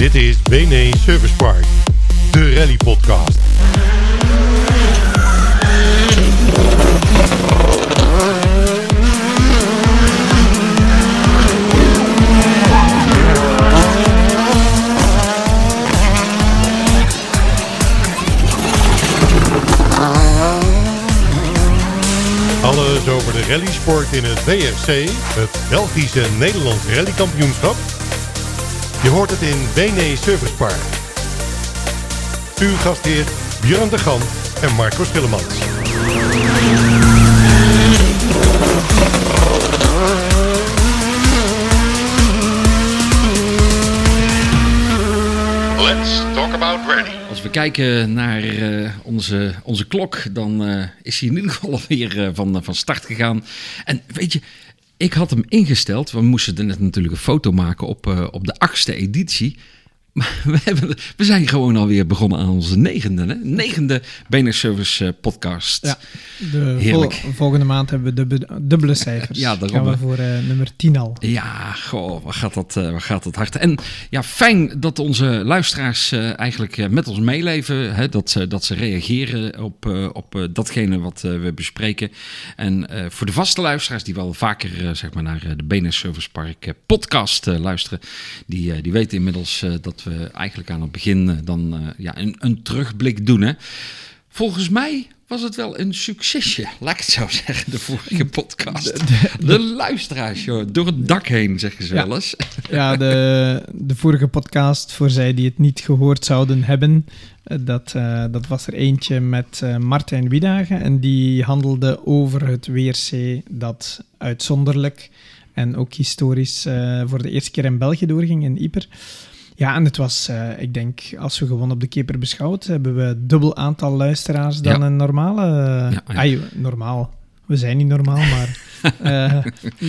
Dit is BNE Service Park, de rally podcast. Alles over de rallysport in het BFC, het Belgische Nederlands rallykampioenschap. Je hoort het in BNE Service Park. Uw gastheer Björn de Gan en Marco Schillemans. Let's talk about rally. Als we kijken naar eh, onze, onze klok, dan eh, is hij in ieder geval alweer eh, van, van start gegaan. En weet je, ik had hem ingesteld. We moesten er net natuurlijk een foto maken op, eh, op de achtste editie. Maar we, hebben, we zijn gewoon alweer begonnen aan onze negende, hè? negende BNR Service eh, podcast. Ja, de Heerlijk. vol- volgende maand hebben we dubbele, dubbele cijfers. Ja, daarom, Gaan we voor eh, nummer 10 al. Ja, goh, wat gaat dat, eh, wat gaat dat hard. En ja, fijn dat onze luisteraars eigenlijk met ons meeleven. Hè, dat, ze, dat ze reageren op, op datgene wat we bespreken. En voor de vaste luisteraars die wel vaker zeg maar naar de BNS Service Park podcast luisteren. Die, die weten inmiddels eh, dat we eigenlijk aan het begin eh, dan eh, ja, een, een terugblik doen. Hè. Volgens mij was het wel een succesje, laat ik het zo zeggen, de vorige podcast. De, luisteraars, joh, door het dak heen, zeggen ze Ja. wel eens. Ja, de, de vorige podcast, voor zij die het niet gehoord zouden hebben, eh, dat, dat was er eentje met eh, Martijn Wiedagen. En die handelde over het WRC dat uitzonderlijk en ook historisch voor de eerste keer in België doorging, in Yper. Ja, en het was, eh, ik denk, als we gewoon op de keper beschouwd, hebben we dubbel aantal luisteraars dan Ja. een normale... Ja, ja. Ai, normaal. We zijn niet normaal, maar eh,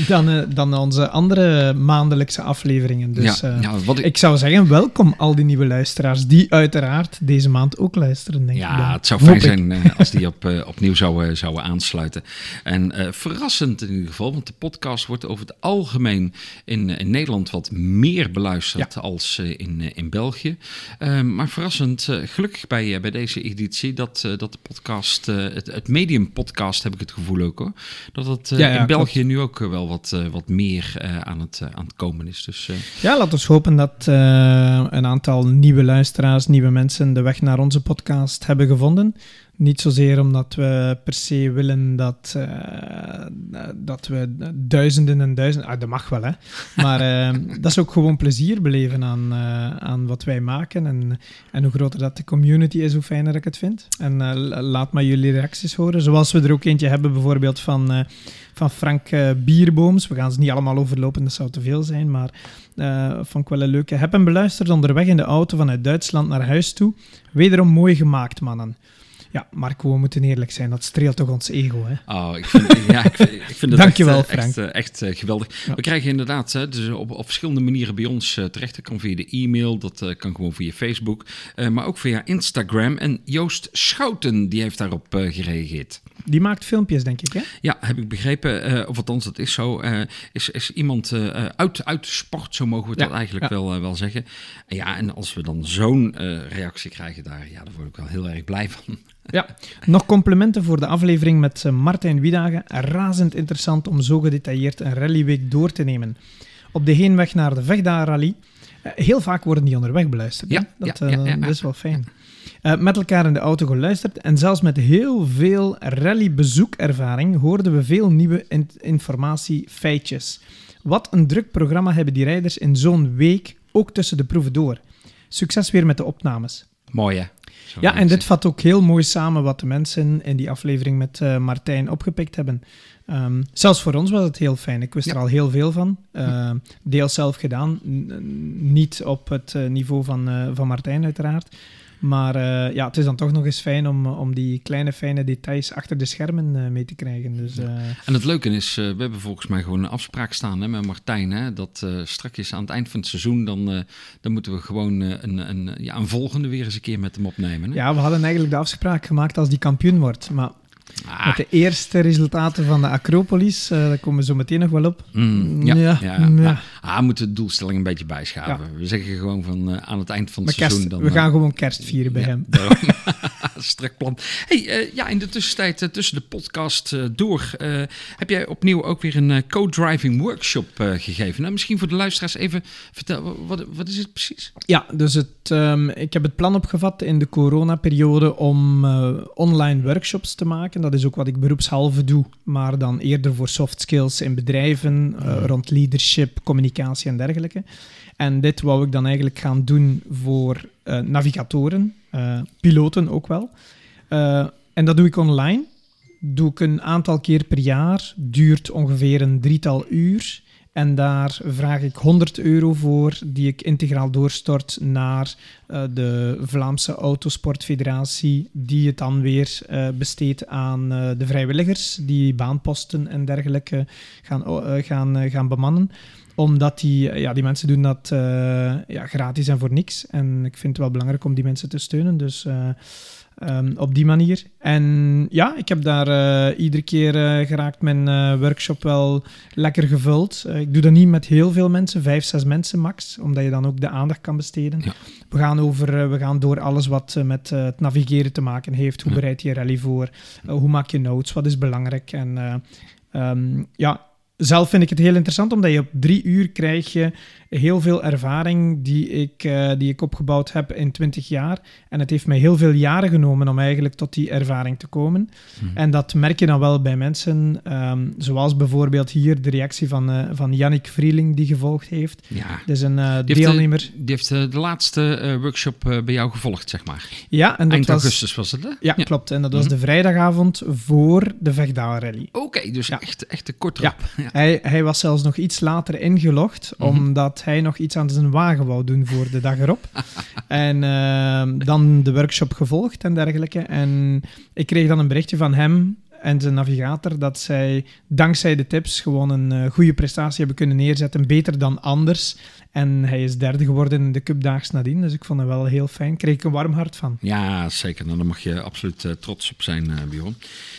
dan, eh, dan onze andere maandelijkse afleveringen. Dus ja, eh, ja, wat ik, ik zou zeggen, welkom al die nieuwe luisteraars, die uiteraard deze maand ook luisteren, denk ik. dan. ja, het zou fijn zijn als die op, opnieuw zouden, zouden aansluiten. En verrassend in ieder geval, want de podcast wordt over het algemeen in, in Nederland wat meer beluisterd als in, in België. Eh, maar verrassend, gelukkig bij, bij deze editie, dat, dat de podcast, het, het medium podcast heb ik het gevoel ook hoor, dat het eh, Ja, ja, in België klopt. nu ook eh, wel wat, eh, wat meer aan, het, aan het komen is. Dus Ja, laten we hopen dat een aantal nieuwe luisteraars, nieuwe mensen de weg naar onze podcast hebben gevonden. Niet zozeer omdat we per se willen dat, eh, dat we duizenden en duizenden... Ah, dat mag wel, hè. Maar eh, dat is ook gewoon plezier beleven aan, eh, aan wat wij maken. En, en hoe groter dat de community is, hoe fijner ik het vind. En eh, la- laat maar jullie reacties horen. Zoals we er ook eentje hebben, bijvoorbeeld van... van Frank Bierbooms. We gaan ze niet allemaal overlopen, dat zou te veel zijn, maar vond ik wel een leuke. Heb hem beluisterd onderweg in de auto vanuit Duitsland naar huis toe. Wederom mooi gemaakt, mannen. Ja, Marco, we moeten eerlijk zijn, dat streelt toch ons ego, hè? Oh, ik vind, ja, ik vind, ik vind het Dankjewel, echt, Frank. echt, eh, echt eh, geweldig. Ja. We krijgen inderdaad hè, dus op, op verschillende manieren bij ons eh, terecht. Dat kan via de e-mail, dat kan gewoon via Facebook, maar ook via Instagram. En Joost Schouten, die heeft daarop gereageerd. Die maakt filmpjes, denk ik, hè? Ja, heb ik begrepen, of althans dat is zo, is, is iemand uit, uit de sport, zo mogen we het Ja, eigenlijk ja. wel, wel zeggen. En ja, en als we dan zo'n reactie krijgen daar, ja, daar word ik wel heel erg blij van. Ja. Nog complimenten voor de aflevering met eh, Martijn Wiedagen. Razend interessant om zo gedetailleerd een rallyweek door te nemen. Op de heenweg naar de Vegda Rally. eh, heel vaak worden die onderweg beluisterd. Ja, dat, ja, ja, eh, dat is wel fijn. Met elkaar in de auto geluisterd en zelfs met heel veel rallybezoekervaring hoorden we veel nieuwe in- informatie, feitjes. Wat een druk programma hebben die rijders in zo'n week, ook tussen de proeven door. Succes weer met de opnames. Mooi hè? Ja, en dit vat ook heel mooi samen wat de mensen in die aflevering met eh, Martijn opgepikt hebben. Ehm, zelfs voor ons was het heel fijn. Ik wist Ja. er al heel veel van. Ehm deels zelf gedaan. N- niet op het eh, niveau van, eh, van Martijn, uiteraard. Maar eh, ja, het is dan toch nog eens fijn om, om die kleine fijne details achter de schermen eh, mee te krijgen. Dus, eh, En het leuke is, eh, we hebben volgens mij gewoon een afspraak staan hè, met Martijn. Hè, dat eh straks aan het eind van het seizoen, dan, eh, dan moeten we gewoon eh, een, een, ja, een volgende weer eens een keer met hem opnemen. Hè? ja, we hadden eigenlijk de afspraak gemaakt als die kampioen wordt. Maar Ah. Met de eerste resultaten van de Acropolis. Uh, daar komen we zo meteen nog wel op. Mm, ja, ja, ja. ja. Ah, we moeten de doelstelling een beetje bijschaven. We zeggen gewoon van uh, aan het eind van het maar seizoen... Kerst, dan, we gaan gewoon kerst vieren bij hem. Strak plan. Hey, ja, in de tussentijd tussen de podcast door... heb jij opnieuw ook weer een co-driving workshop gegeven. Nou, misschien voor de luisteraars even vertellen. Wat, wat is het precies? Ja, dus het, um, ik heb het plan opgevat in de coronaperiode om online workshops te maken. Dat is ook wat ik beroepshalve doe, maar dan eerder voor soft skills in bedrijven, uh, rond leadership, communicatie en dergelijke. En dit wou ik dan eigenlijk gaan doen voor uh, navigatoren, piloten ook wel. en dat doe ik online. Doe ik een aantal keer per jaar, duurt ongeveer een drietal uur. En daar vraag ik 100 euro voor, die ik integraal doorstort naar uh, de Vlaamse Autosportfederatie, die het dan weer besteedt aan de vrijwilligers, die baanposten en dergelijke gaan, gaan, gaan bemannen omdat die, ja, die mensen doen dat ja, gratis en voor niks. En ik vind het wel belangrijk om die mensen te steunen. Dus Um, op die manier. En ja, ik heb daar uh, iedere keer geraakt mijn workshop wel lekker gevuld. ik doe dat niet met heel veel mensen, vijf, zes mensen max, omdat je dan ook de aandacht kan besteden. Ja. We, gaan over, we gaan door alles wat met het navigeren te maken heeft. Hoe bereid je je rally voor? hoe maak je notes? Wat is belangrijk? En um, ja, zelf vind ik het heel interessant, omdat je op drie uur krijg je heel veel ervaring die ik, uh, die ik opgebouwd heb in twintig jaar. En het heeft mij heel veel jaren genomen om eigenlijk tot die ervaring te komen. Mhm. En dat merk je dan wel bij mensen, um, zoals bijvoorbeeld hier de reactie van, uh, van Yannick Vrieling die gevolgd heeft. Ja. Dat is een uh, die deelnemer. Heeft de, die heeft de laatste workshop bij jou gevolgd, zeg maar. Ja, en dat Eind was, augustus was het, hè? Ja, ja. klopt. En dat was mhm. de vrijdagavond voor de Vegdaal Rally. Oké, dus ja. echt, echt een korte ja. Hij, hij was zelfs nog iets later ingelogd, mm -hmm. omdat hij nog iets aan zijn wagen wou doen voor de dag erop. en uh, dan de workshop gevolgd en dergelijke. En ik kreeg dan een berichtje van hem en zijn navigator dat zij dankzij de tips gewoon een uh, goede prestatie hebben kunnen neerzetten, beter dan anders. En hij is derde geworden in de cupdaags nadien, dus ik vond het wel heel fijn. Kreeg ik een warm hart van. Ja, zeker. Nou, daar mag je absoluut uh, trots op zijn, uh, Bjorn.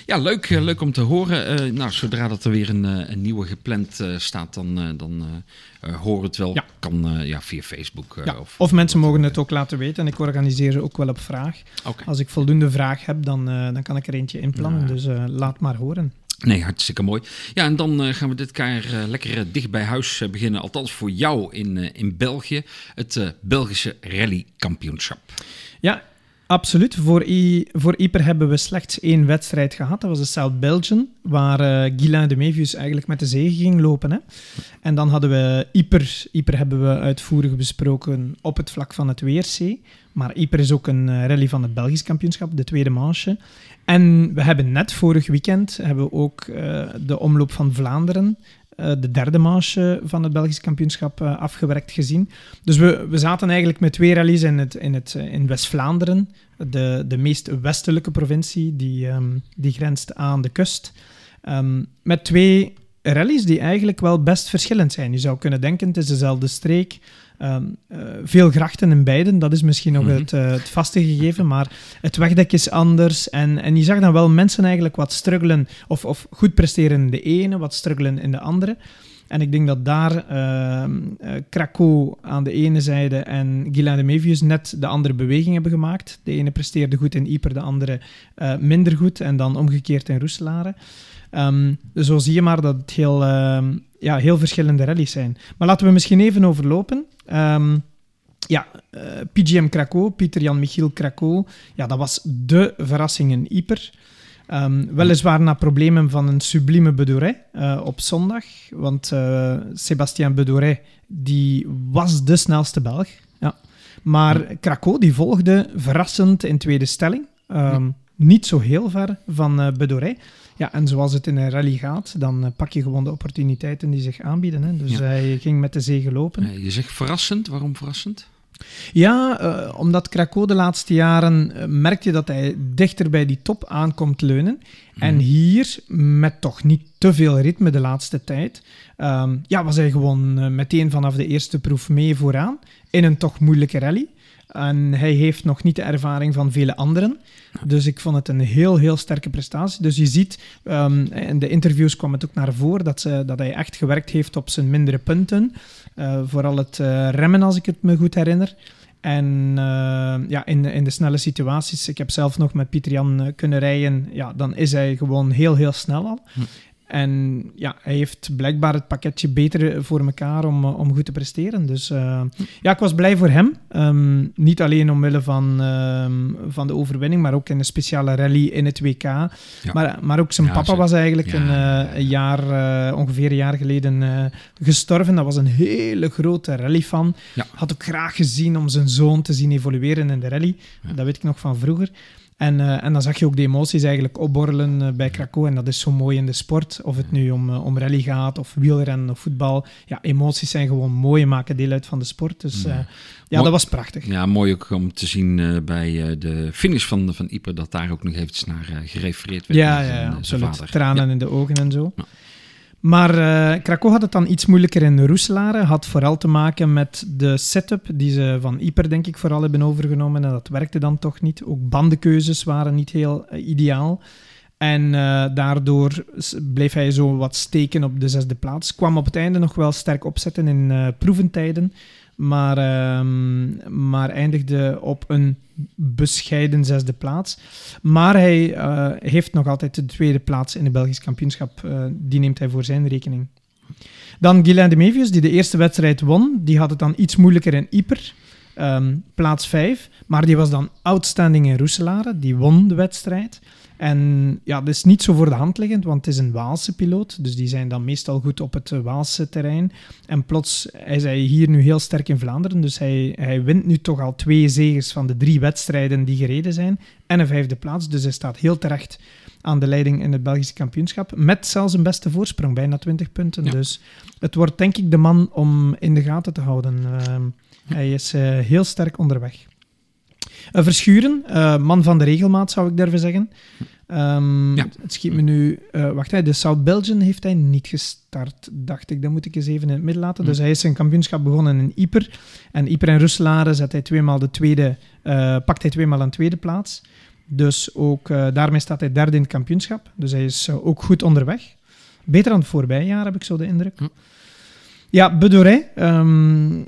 Ja, leuk, uh, leuk om te horen. Nou, zodra dat er weer een, een nieuwe gepland staat, dan, dan horen het wel. Ja. Kan ja, via Facebook. Ja. Of, of, mensen mogen het ook laten weten. En ik organiseer ze ook wel op vraag. Okay. Als ik voldoende vraag heb, dan, dan kan ik er eentje inplannen. Ja. Dus laat maar horen. Nee, hartstikke mooi. Ja, en dan uh, gaan we dit keer uh, lekker uh, dicht bij huis beginnen. Althans voor jou in, in België. Het Belgische Rally Kampioenschap. Ja, absoluut. Voor, I, voor Yper hebben we slechts één wedstrijd gehad. Dat was de South Belgian, waar Guilain de Mevius eigenlijk met de zege ging lopen. Hè. En dan hadden we Yper. Yper hebben we uitvoerig besproken op het vlak van het WRC. Maar Yper is ook een rally van het Belgisch kampioenschap, de tweede manche. En we hebben net vorig weekend hebben we ook uh, de omloop van Vlaanderen, uh, de derde manche van het Belgisch kampioenschap, uh, afgewerkt gezien. Dus we, we zaten eigenlijk met twee rallies in, het, in, het, in West-Vlaanderen, de, de meest westelijke provincie, die, um, die grenst aan de kust. Um, met twee rallies die eigenlijk wel best verschillend zijn. Je zou kunnen denken, het is dezelfde streek, Um, uh, veel grachten in beiden, dat is misschien nog mm -hmm. het, uh, het, vaste gegeven, maar het wegdek is anders. En, en je zag dan wel mensen eigenlijk wat struggelen, of, of goed presteren in de ene, wat struggelen in de andere. En ik denk dat daar uh, Krakow aan de ene zijde en Guylain de Mevius net de andere beweging hebben gemaakt. De ene presteerde goed in Yper, de andere minder goed. En dan omgekeerd in Roeselare. Um, dus zo zie je maar dat het heel, ja, heel verschillende rallies zijn. Maar laten we misschien even overlopen. Um, ja, uh, PGM Krakow, Pieter Jan Michiel Krakow, ja, dat was de verrassing in Yper. Um, weliswaar na problemen van een sublieme Bedouret uh, op zondag, want uh, Sébastien die was de snelste Belg. Ja. Maar Krakow die volgde verrassend in tweede stelling. Um, niet zo heel ver van uh. Ja, en zoals het in een rally gaat, dan uh, pak je gewoon de opportuniteiten die zich aanbieden. Hè. Dus ja. hij ging met de zege lopen. Uh, je zegt verrassend. Waarom verrassend? Ja, uh, omdat Krakow de laatste jaren uh, je dat hij dichter bij die top aankomt leunen. Mm. En hier, met toch niet te veel ritme de laatste tijd, um, ja, was hij gewoon uh, meteen vanaf de eerste proef mee vooraan in een toch moeilijke rally. En hij heeft nog niet de ervaring van vele anderen. Dus ik vond het een heel, heel sterke prestatie. Dus je ziet, um, in de interviews kwam het ook naar voren dat, ze, dat hij echt gewerkt heeft op zijn mindere punten. Uh, vooral het uh, remmen, als ik het me goed herinner. En uh, ja, in, in de snelle situaties, ik heb zelf nog met Pieter Jan kunnen rijden, ja, dan is hij gewoon heel, heel snel al. Hm. En ja, hij heeft blijkbaar het pakketje beter voor elkaar om, eh, om goed te presteren. Dus uh, ja, ik was blij voor hem. Um, niet alleen omwille van, um, van de overwinning, maar ook in een speciale rally in het WK. Ja. Maar, maar ook zijn ja, papa was eigenlijk een, uh, een, jaar, uh, ongeveer een jaar geleden gestorven. Dat was een hele grote rallyfan. Had ook graag gezien om zijn zoon te zien evolueren in de rally. Dat weet ik nog van vroeger. En, uh, en dan zag je ook de emoties eigenlijk opborrelen uh, bij Krakow. En dat is zo mooi in de sport. Of het nu om, uh, om rally gaat, of wielrennen, of voetbal. Ja, emoties zijn gewoon mooi en maken deel uit van de sport. Dus ja, ja dat was prachtig. Ja, mooi ook om te zien bij de finish van, van Ieper... dat daar ook nog eventjes naar gerefereerd werd. Ja, ja, ja absoluut. Tranen in de ogen en zo. Ja. Maar uh, Krakow had het dan iets moeilijker in Roeselare. Had vooral te maken met de setup die ze van Iper denk ik, vooral hebben overgenomen. En dat werkte dan toch niet. Ook bandenkeuzes waren niet heel uh, ideaal. En uh, daardoor bleef hij zo wat steken op de zesde plaats. Kwam op het einde nog wel sterk opzetten in proeventijden maar, um, maar eindigde op een bescheiden zesde plaats. Maar hij uh, heeft nog altijd de tweede plaats in het Belgisch kampioenschap. Uh, die neemt hij voor zijn rekening. Dan Guylain de Mevius, die de eerste wedstrijd won. Die had het dan iets moeilijker in Yper. Um, plaats 5. Maar die was dan outstanding in Roeselare. Die won de wedstrijd. En ja, dat is niet zo voor de hand liggend, want het is een Waalse piloot. Dus die zijn dan meestal goed op het Waalse terrein. En plots is hij hier nu heel sterk in Vlaanderen. Dus hij, hij wint nu toch al twee zegens van de drie wedstrijden die gereden zijn. En een vijfde plaats. Dus hij staat heel terecht aan de leiding in het Belgische kampioenschap. Met zelfs een beste voorsprong, bijna 20 punten. Ja. Dus het wordt denk ik de man om in de gaten te houden. Uh, hij is uh, heel sterk onderweg. Uh, Verschuren, uh, man van de regelmaat zou ik durven zeggen. Um, ja. Het schiet me nu... Uh, wacht, hij, de South Belgian heeft hij niet gestart, dacht ik. Dat moet ik eens even in het midden laten. Dus hij is zijn kampioenschap begonnen in Yper. En Yper en Russelaren zet hij tweemaal de tweede, pakt hij tweemaal een tweede plaats. Dus ook daarmee staat hij derde in het kampioenschap. Dus hij is ook goed onderweg. Beter dan het voorbije jaar, heb ik zo de indruk. Hm. Ja, Bedoré. Um,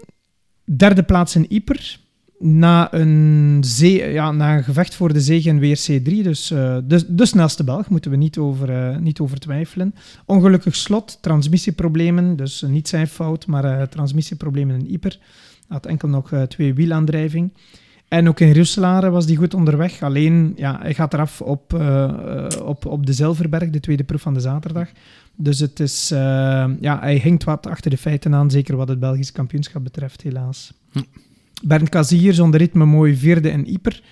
derde plaats in Yper na een, ja, na een gevecht voor de zege in WRC3, dus uh, de, de snelste Belg, moeten we niet over, uh, niet over twijfelen. Ongelukkig slot, transmissieproblemen, dus uh, niet zijn fout, maar transmissieproblemen in Yper. Had enkel nog twee wielaandrijving. En ook in Russelaren was hij goed onderweg, alleen ja, hij gaat eraf op, op, op de Zilverberg, de tweede proef van de zaterdag. Dus het is, ja, hij hinkt wat achter de feiten aan, zeker wat het Belgisch kampioenschap betreft, helaas. Hm. Bernd Kazier zonder ritme mooi vierde in Yper.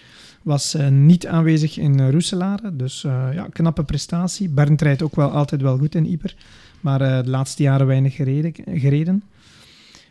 Was uh, niet aanwezig in uh. Dus uh, ja, knappe prestatie. Bernd rijdt ook wel altijd wel goed in Yper. Maar de laatste jaren weinig gereden.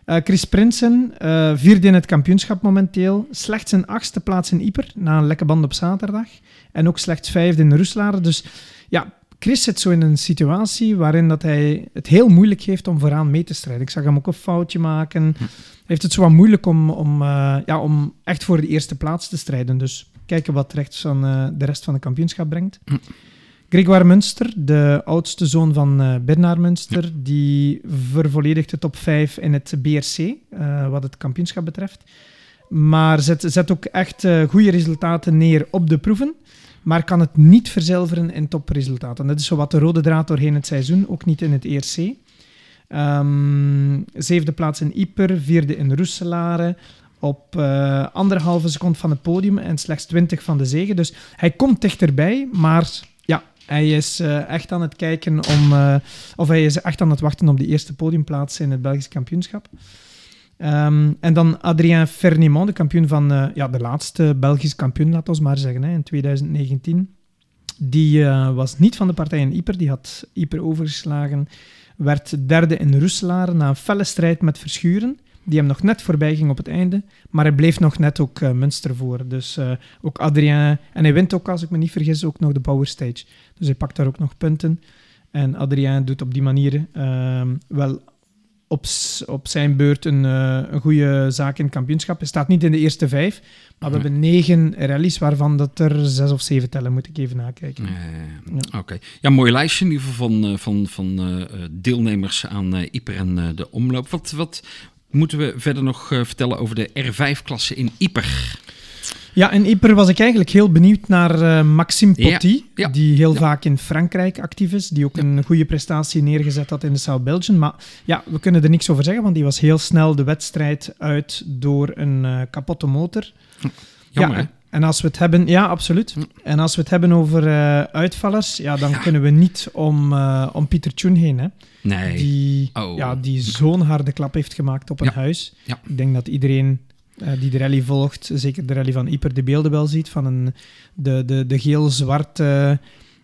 Chris Prinsen, vierde in het kampioenschap momenteel. Slechts zijn achtste plaats in Yper, na een lekke band op zaterdag. En ook slechts vijfde in Roeselare. Dus ja, Chris zit zo in een situatie waarin dat hij het heel moeilijk heeft om vooraan mee te strijden. Ik zag hem ook een foutje maken. Hm heeft het zo wat moeilijk om, om, uh, ja, om echt voor de eerste plaats te strijden. Dus kijken wat rechts uh, de rest van de kampioenschap brengt. Mm. Grégoire Munster, de oudste zoon van uh, Bernard Munster, ja. die vervolledigt de top 5 in het BRC, wat het kampioenschap betreft. Maar zet, zet ook echt goede resultaten neer op de proeven maar kan het niet verzilveren in topresultaten. Dat is zo wat de rode draad doorheen het seizoen, ook niet in het ERC. Um, zevende plaats in Yper, vierde in Roeselare. Op uh, anderhalve seconde van het podium en slechts 20 van de zegen. Dus hij komt dichterbij, maar ja, hij is uh, echt aan het kijken om. Uh, of hij is echt aan het wachten op de eerste podiumplaats in het Belgisch kampioenschap. Um, en dan Adrien Fernimont, de kampioen van ja, de laatste Belgisch kampioen, laat ons maar zeggen, hè, in 2019. Die was niet van de partij in Yper, die had Yper overgeslagen werd derde in Roeselaar na een felle strijd met Verschuren, die hem nog net voorbij ging op het einde. Maar hij bleef nog net ook uh, Münster voor. Dus uh, ook Adrien... En hij wint ook, als ik me niet vergis, ook nog de Power Stage. Dus hij pakt daar ook nog punten. En Adrien doet op die manier uh, wel op, op zijn beurt een, uh, een goede zaak in het kampioenschap. Hij staat niet in de eerste vijf, maar we hebben negen rallies, waarvan dat er zes of zeven tellen, moet ik even nakijken. ja. Oké. Ja, mooi lijstje in ieder geval van, van, van deelnemers aan Ieper en de omloop. Wat, wat moeten we verder nog vertellen over de R5-klasse in Ieper? Ja, in Yper was ik eigenlijk heel benieuwd naar uh, Maxime Potty, die heel vaak in Frankrijk actief is, die ook een goede prestatie neergezet had in de South Belgian. Maar ja, we kunnen er niks over zeggen, want die was heel snel de wedstrijd uit door een uh, kapotte motor. Jammer, ja, En als we het hebben, ja, absoluut. En als we het hebben over uh, uitvallers, ja, dan kunnen we niet om, om Pieter Tjoen heen. Hè. Nee. Die, oh. ja, die zo'n harde klap heeft gemaakt op een huis. Ik denk dat iedereen die de rally volgt, zeker de rally van Ieper, de beelden wel ziet van een, de, de, de geel-zwarte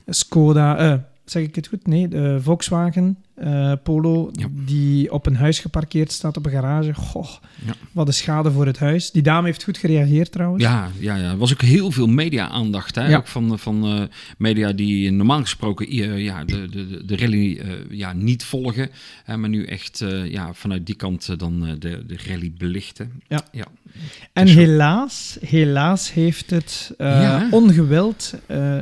Skoda, uh, zeg ik het goed? Nee, de Volkswagen uh, Polo, die op een huis geparkeerd staat, op een garage. Goh, ja. wat een schade voor het huis. Die dame heeft goed gereageerd trouwens. Ja, ja, ja. er was ook heel veel media-aandacht. Hè? Ook van, van uh, media die normaal gesproken uh, ja, de, de, de rally ja, niet volgen. Hè, maar nu echt ja, vanuit die kant dan de, de rally belichten. Ja. ja. En dus helaas, helaas heeft het ongewild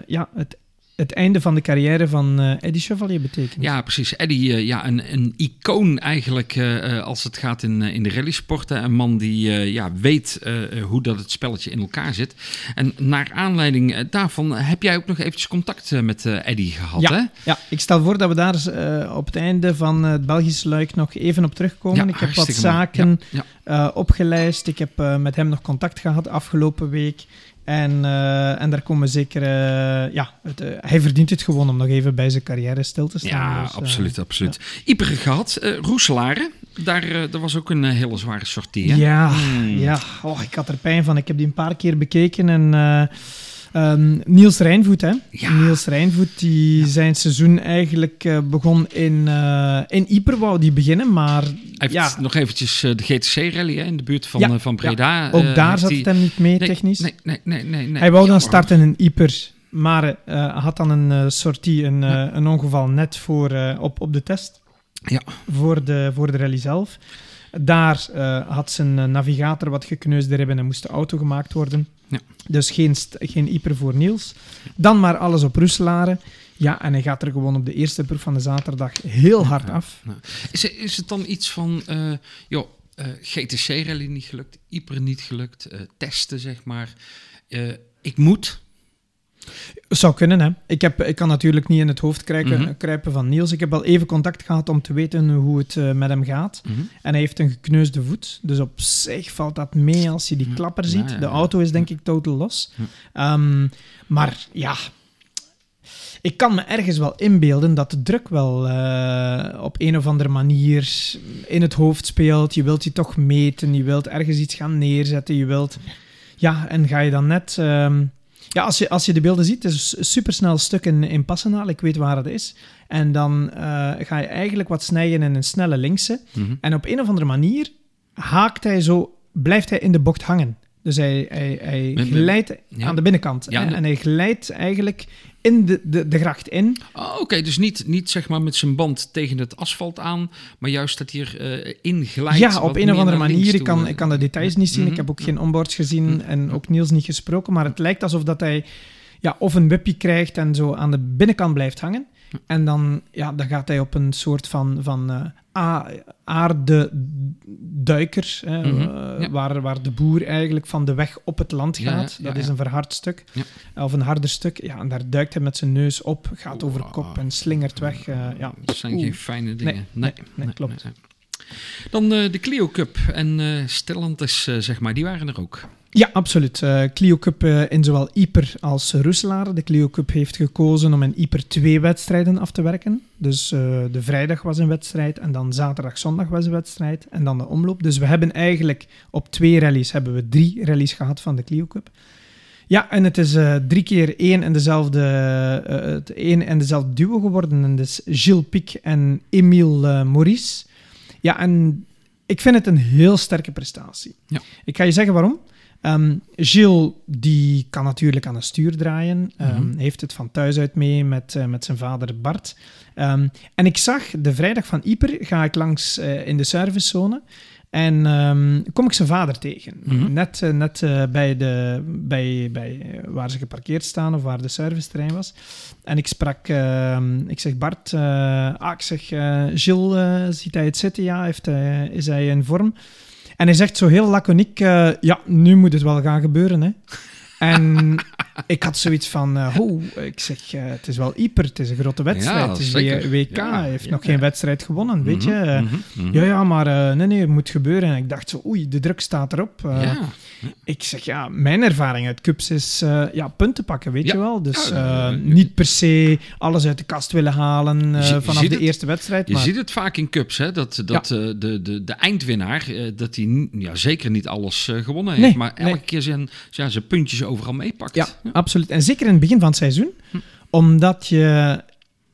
ja, het het einde van de carrière van uh, Eddie Chevalier betekent. Ja, precies. Eddie, uh, ja, een, een icoon eigenlijk uh, als het gaat in, in de rallysporten. Een man die ja, weet hoe dat het spelletje in elkaar zit. En naar aanleiding daarvan heb jij ook nog eventjes contact met Eddie gehad, ja, hè? Ja, ik stel voor dat we daar op het einde van het Belgische luik nog even op terugkomen. Ja, ik heb wat zaken ja, opgelijst. Ik heb met hem nog contact gehad afgelopen week. En, uh, en daar komen zeker... Uh, ja, het, uh, hij verdient het gewoon om nog even bij zijn carrière stil te staan. Ja, dus, absoluut, absoluut. Ja. Gehad, Roeselare, daar, daar was ook een hele zware sortie, Ja, hmm. ja. Oh, ik had er pijn van. Ik heb die een paar keer bekeken en... Um, Niels Rijnvoet, hè? Ja. Niels Rijnvoet, die ja. zijn seizoen eigenlijk uh, begon in, uh, in Yper, wou die beginnen, maar... Hij heeft nog eventjes uh, de GTC-rally in de buurt van, van Breda. Ook daar zat die... het hem niet mee, nee, technisch. Nee, nee, nee. nee, nee. Hij wou dan starten in Yper, maar had dan een sortie, een, een ongeval net voor, op, op de test. Ja. Voor de, voor de rally zelf. Daar had zijn navigator wat gekneusde ribben en moest de auto gemaakt worden. Ja. Dus geen, geen Ieper voor Niels. Dan maar alles op Roeselare. Ja, en hij gaat er gewoon op de eerste proef van de zaterdag heel hard af. Ja, is, is het dan iets van, uh, joh, uh, GTC-rally niet gelukt, Ieper niet gelukt, uh, testen zeg maar. ik moet, zou kunnen, hè. Ik, heb, ik kan natuurlijk niet in het hoofd kruipen, mm -hmm. kruipen van Niels. Ik heb wel even contact gehad om te weten hoe het uh, met hem gaat. Mm -hmm. En hij heeft een gekneusde voet. Dus op zich valt dat mee als je die klapper ziet. Ja, ja, de auto is denk ik totaal los. Um, maar ja... Ik kan me ergens wel inbeelden dat de druk wel uh, op een of andere manier in het hoofd speelt. Je wilt je toch meten, je wilt ergens iets gaan neerzetten, je wilt... Ja, en ga je dan net... Um, ja, als je, als je de beelden ziet, het is een supersnel stuk in, in Passenaal. Ik weet waar het is. En dan uh, ga je eigenlijk wat snijden in een snelle linkse. Mm -hmm. En op een of andere manier haakt hij zo, blijft hij in de bocht hangen. Dus hij, hij, hij glijdt ja. aan de binnenkant. Ja, en, en hij glijdt eigenlijk in de, de, de gracht in. Oh, Oké, dus niet, niet zeg maar met zijn band tegen het asfalt aan, maar juist dat hij er eh, in glijdt. ja, op een of andere manier. Ik kan, eh. ik kan de details niet zien. Mhm. Ik heb ook geen onboards gezien Mhm. en ook Niels niet gesproken. Maar het lijkt alsof dat hij ja, of een wipje krijgt en zo aan de binnenkant blijft hangen. En dan, ja, dan gaat hij op een soort van, van eh, a- aardeduiker, hè, Mhm, eh, ja. waar, waar de boer eigenlijk van de weg op het land gaat. ja, dat is een verhard stuk, of een harder stuk. Ja, en daar duikt hij met zijn neus op, gaat over kop en slingert weg. eh, ja. Dat zijn Oeh. geen fijne dingen. Nee, nee, klopt. Dan eh, de Clio Cup en eh Stellantis, eh, zeg maar, die waren er ook. Ja, absoluut. Eh, Clio Cup eh, in zowel Yper als Roeselaar. De Clio Cup heeft gekozen om in Yper twee wedstrijden af te werken. Dus eh, de vrijdag was een wedstrijd en dan zaterdag, zondag was een wedstrijd en dan de omloop. Dus we hebben eigenlijk op twee rallies hebben we drie rallies gehad van de Clio Cup. Ja, en het is drie keer één en dezelfde, het één en dezelfde duo geworden. En dat is Gilles Pic en Emile Maurice. Ja, en ik vind het een heel sterke prestatie. Ja. Ik ga je zeggen waarom. Um, Gilles, die kan natuurlijk aan het stuur draaien. Um, Heeft het van thuis uit mee met, uh, met zijn vader Bart. Um, en ik zag de vrijdag van Ieper, ga ik langs uh, in de servicezone. En um, kom ik zijn vader tegen. Mm -hmm. Net, uh, net uh, bij, de, bij, bij waar ze geparkeerd staan of waar de serviceterrein was. En ik sprak, uh, ik zeg Bart, ah, ik zeg Gilles, ziet hij het zitten? Ja, heeft, is hij in vorm? En hij zegt zo heel laconiek, ja, nu moet het wel gaan gebeuren. Hè. En ik had zoiets van, uh, oh, ik zeg, uh, het is wel Ieper, het is een grote wedstrijd. Het is zeker. WK, hij heeft nog geen wedstrijd gewonnen, weet je. Mhm, Uh, mhm, mhm. Ja, ja, maar uh, nee, nee, het moet gebeuren. En ik dacht zo, oei, de druk staat erop. Ik zeg, ja, mijn ervaring uit Cups is ja, punten pakken, weet je wel. Dus eh, niet per se alles uit de kast willen halen Je je vanaf de het- eerste wedstrijd. Je maar ziet het vaak in cups, hè, dat, dat eh, de, de, de eindwinnaar, eh, dat hij ja, zeker niet alles eh, gewonnen heeft, Nee, maar nee. elke keer zijn, ja, zijn puntjes overal meepakt. Ja, absoluut. En zeker in het begin van het seizoen. Omdat je,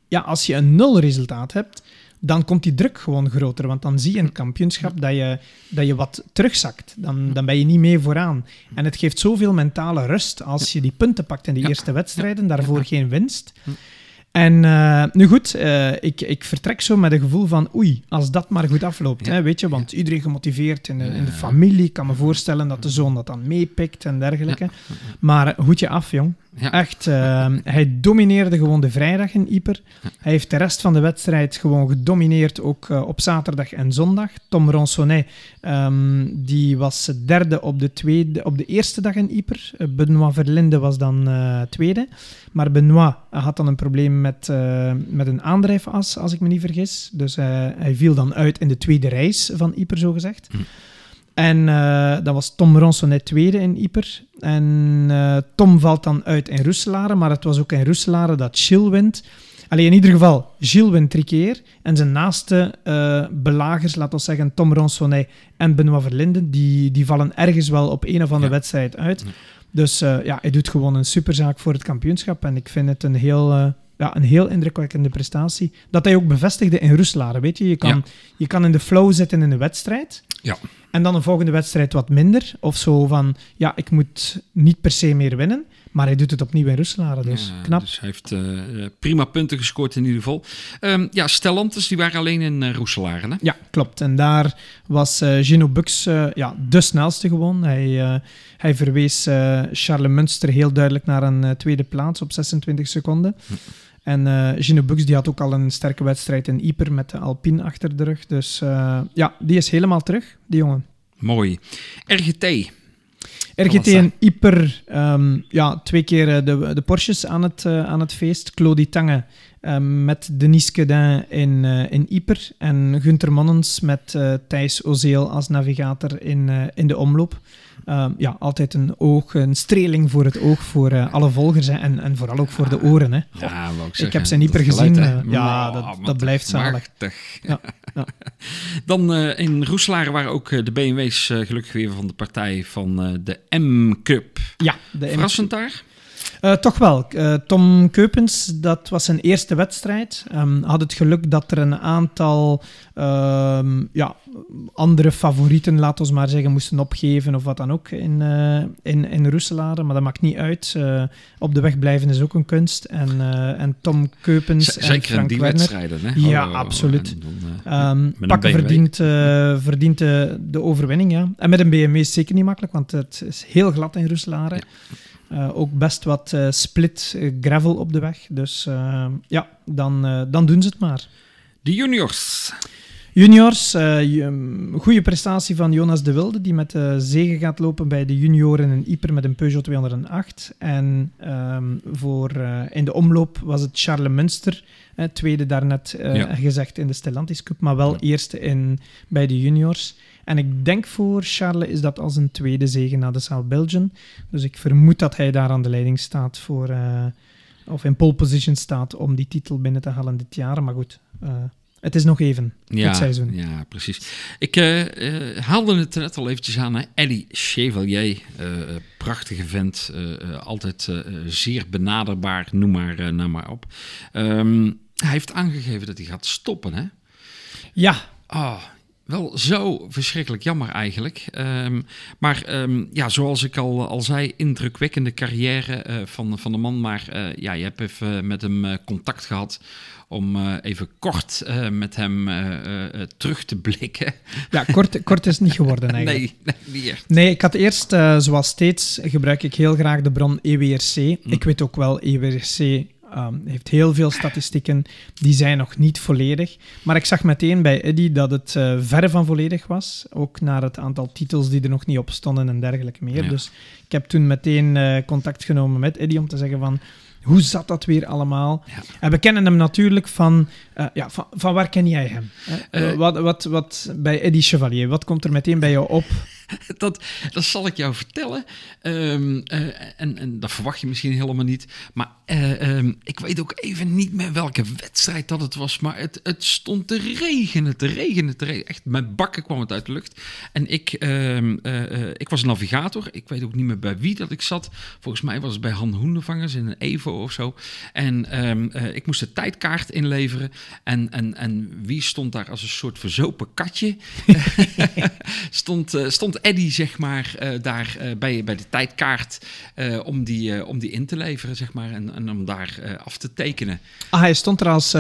ja, als je een nul resultaat hebt, dan komt die druk gewoon groter. Want dan zie je in het kampioenschap dat je, dat je wat terugzakt. Dan, dan ben je niet mee vooraan. En het geeft zoveel mentale rust als je die punten pakt in de Ja. eerste wedstrijden, daarvoor geen winst. En eh, nu goed, eh, ik, ik vertrek zo met een gevoel van oei, als dat maar goed afloopt. Ja. Hè, weet je, want iedereen gemotiveerd in de, in de familie. Ik kan me voorstellen dat de zoon dat dan meepikt en dergelijke. Maar eh, hoedje af, jong. Ja. Echt, eh, hij domineerde gewoon de vrijdag in Ieper. Hij heeft de rest van de wedstrijd gewoon gedomineerd, ook eh, op zaterdag en zondag. Tom Ronsonnet, ehm, die was derde op de, tweede, op de eerste dag in Ieper. Eh, Benoit Verlinde was dan tweede. Maar Benoit had dan een probleem met, eh, met een aandrijfas, als ik me niet vergis. Dus eh, hij viel dan uit in de tweede reis van Ieper, zogezegd. Hm. En eh dan was Tom Ronsonnet tweede in Ieper. En eh, Tom valt dan uit in Roeselare, maar het was ook in Roeselare dat Gilles wint. Alleen in ieder geval, Gilles wint drie keer. En zijn naaste belagers, laten we zeggen Tom Ronsonnet en Benoit Verlinden, die, die vallen ergens wel op een of andere Ja. wedstrijd uit. Ja. Dus eh, ja, hij doet gewoon een superzaak voor het kampioenschap. En ik vind het een heel, eh, ja, een heel indrukwekkende prestatie. Dat hij ook bevestigde in Roeselare. Weet je, je kan, Ja. je kan in de flow zitten in de wedstrijd. Ja. En dan een volgende wedstrijd wat minder. Of zo van, ja, ik moet niet per se meer winnen. Maar hij doet het opnieuw in Roeselare, dus Ja, knap. Dus hij heeft eh, prima punten gescoord in ieder geval. Ehm, ja, Stellantis, die waren alleen in uh, Roeselare, hè? Ja, klopt. En daar was eh Gino Bux ja, de snelste gewoon. Hij, hij verwees Charles Munster heel duidelijk naar een tweede plaats op 26 seconden. En eh Gino Bux die had ook al een sterke wedstrijd in Ieper met de Alpine achter de rug. Dus ja, die is helemaal terug, die jongen. Mooi. RGT. RGT en Ieper, ehm, ja, twee keer eh, de, de Porsches aan het, eh, aan het feest. Claudie Tange ehm, met Denis Quedin in, eh, in Ieper. En Gunther Monnens met Thijs Ozeel als navigator in, in de omloop. Ehm, ja, altijd een oog, een streling voor het oog voor eh, alle volgers hè, en, en vooral ook voor de oren. Hè. Ja, ik, ik heb ze niet per geluid, gezien, hè? eh, ja, Oh, dat- machtig, dat blijft zalig. Ja, ja. Dan eh, in Roeselare waren ook de BMW's gelukkig weer van de partij van de M-Cup. Ja, de Verrassend daar? Eh, toch wel. Eh, Tom Keupens, dat was zijn eerste wedstrijd. Ehm, had het geluk dat er een aantal ehm, ja, andere favorieten, laten we maar zeggen, moesten opgeven of wat dan ook in, eh in, in Roeselare. Maar dat maakt niet uit. Op de weg blijven is ook een kunst. En, en Tom Keupens Z- en Zeker in die Werner... wedstrijden, hè? Ja, Oh, absoluut. eh, Ehm, pakken verdient, verdient de, de overwinning, ja. En met een BMW is zeker niet makkelijk, want het is heel glad in Roeselare. Eh, ook best wat eh, split eh, gravel op de weg. Dus ja, dan, dan doen ze het maar. De juniors. Juniors, een goede prestatie van Jonas de Wilde, die met de zegen gaat lopen bij de junioren in Ieper met een Peugeot 208. En ehm, voor, in de omloop was het Charles Munster, tweede daarnet Ja. gezegd in de Stellantis Cup, maar wel Ja. eerste in, bij de juniors. En ik denk voor Charles is dat als een tweede zegen na de South Belgian. Dus ik vermoed dat hij daar aan de leiding staat voor, eh, of in pole position staat om die titel binnen te halen dit jaar. Maar goed, eh, het is nog even Ja, dit seizoen. ja, precies. Ik eh, haalde het net al eventjes aan. Hè? Eddie Chevalier, eh, prachtige vent. altijd zeer benaderbaar, noem maar, nou maar op. Ehm, hij heeft aangegeven dat hij gaat stoppen, hè? Ja, Ah, wel zo verschrikkelijk jammer eigenlijk. Ehm, maar ehm, ja, zoals ik al, al zei, indrukwekkende carrière eh, van, van de man. Maar uh, ja, je hebt even met hem uh, contact gehad om even kort met hem terug te blikken. Ja, kort, kort is het niet geworden eigenlijk. Nee, nee niet echt. Nee, ik had eerst, zoals steeds, gebruik ik heel graag de bron EWRC. Hm. Ik weet ook wel, EWRC Um, heeft heel veel statistieken, die zijn nog niet volledig. Maar ik zag meteen bij Eddy dat het uh, verre van volledig was. Ook naar het aantal titels die er nog niet op stonden en dergelijke meer. Dus ik heb toen meteen uh, contact genomen met Eddy om te zeggen van... Hoe zat dat weer allemaal? Ja. En we kennen hem natuurlijk van... Uh, ja, van, van waar ken jij hem? wat, wat, wat bij Eddy Chevalier, wat komt er meteen bij jou op? dat, dat zal ik jou vertellen. Um, en, en dat verwacht je misschien helemaal niet. Maar uh, um, ik weet ook even niet meer welke wedstrijd dat het was. Maar het, het stond te regenen, te regenen, te regenen. Echt, met bakken kwam het uit de lucht. En ik, um, uh, ik was navigator. Ik weet ook niet meer bij wie dat ik zat. Volgens mij was het bij Han Hoendevangers in een Evo of zo. En ik moest de tijdkaart inleveren. En, en, en wie stond daar als een soort verzopen katje? stond, stond Eddy, zeg maar, uh, daar uh, bij, bij de tijdkaart uh, om, die, om die in te leveren, zeg maar, en, en om daar af te tekenen. Ah, hij stond er als,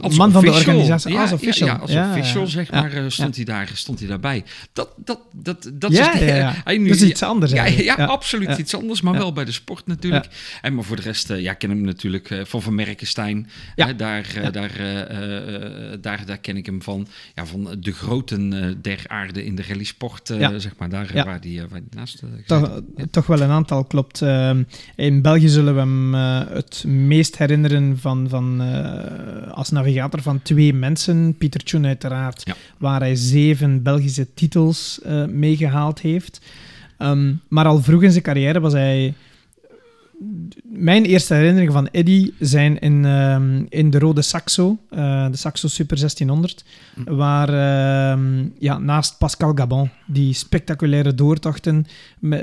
als man van de organisatie, ja, als official. Ja, ja als ja, official, zeg maar, stond, hij daar, stond hij daarbij. Dat, dat, dat, dat is, hij nu, dat is iets anders Ja, ja, absoluut iets anders, maar wel bij de sport natuurlijk. En maar voor de rest, ja, ken hem natuurlijk van Van Merkenstein. Ja. daar, daar, daar, daar ken ik hem van. Ja, van de groten der aarde in de rallysport, ja zeg maar, daar waar, die, waar die naast uh, toch, toch, wel een aantal, klopt. Uh, in België zullen we hem uh, het meest herinneren van, van, als navigator van twee mensen. Pieter Tjoen uiteraard, ja. waar hij zeven Belgische titels meegehaald heeft. Um, maar al vroeg in zijn carrière was hij mijn eerste herinneringen van Eddy zijn in, uh, in de Rode Saxo, uh, de Saxo Super 1600, hm. waar uh, ja, naast Pascal Gabon, die spectaculaire doortochten,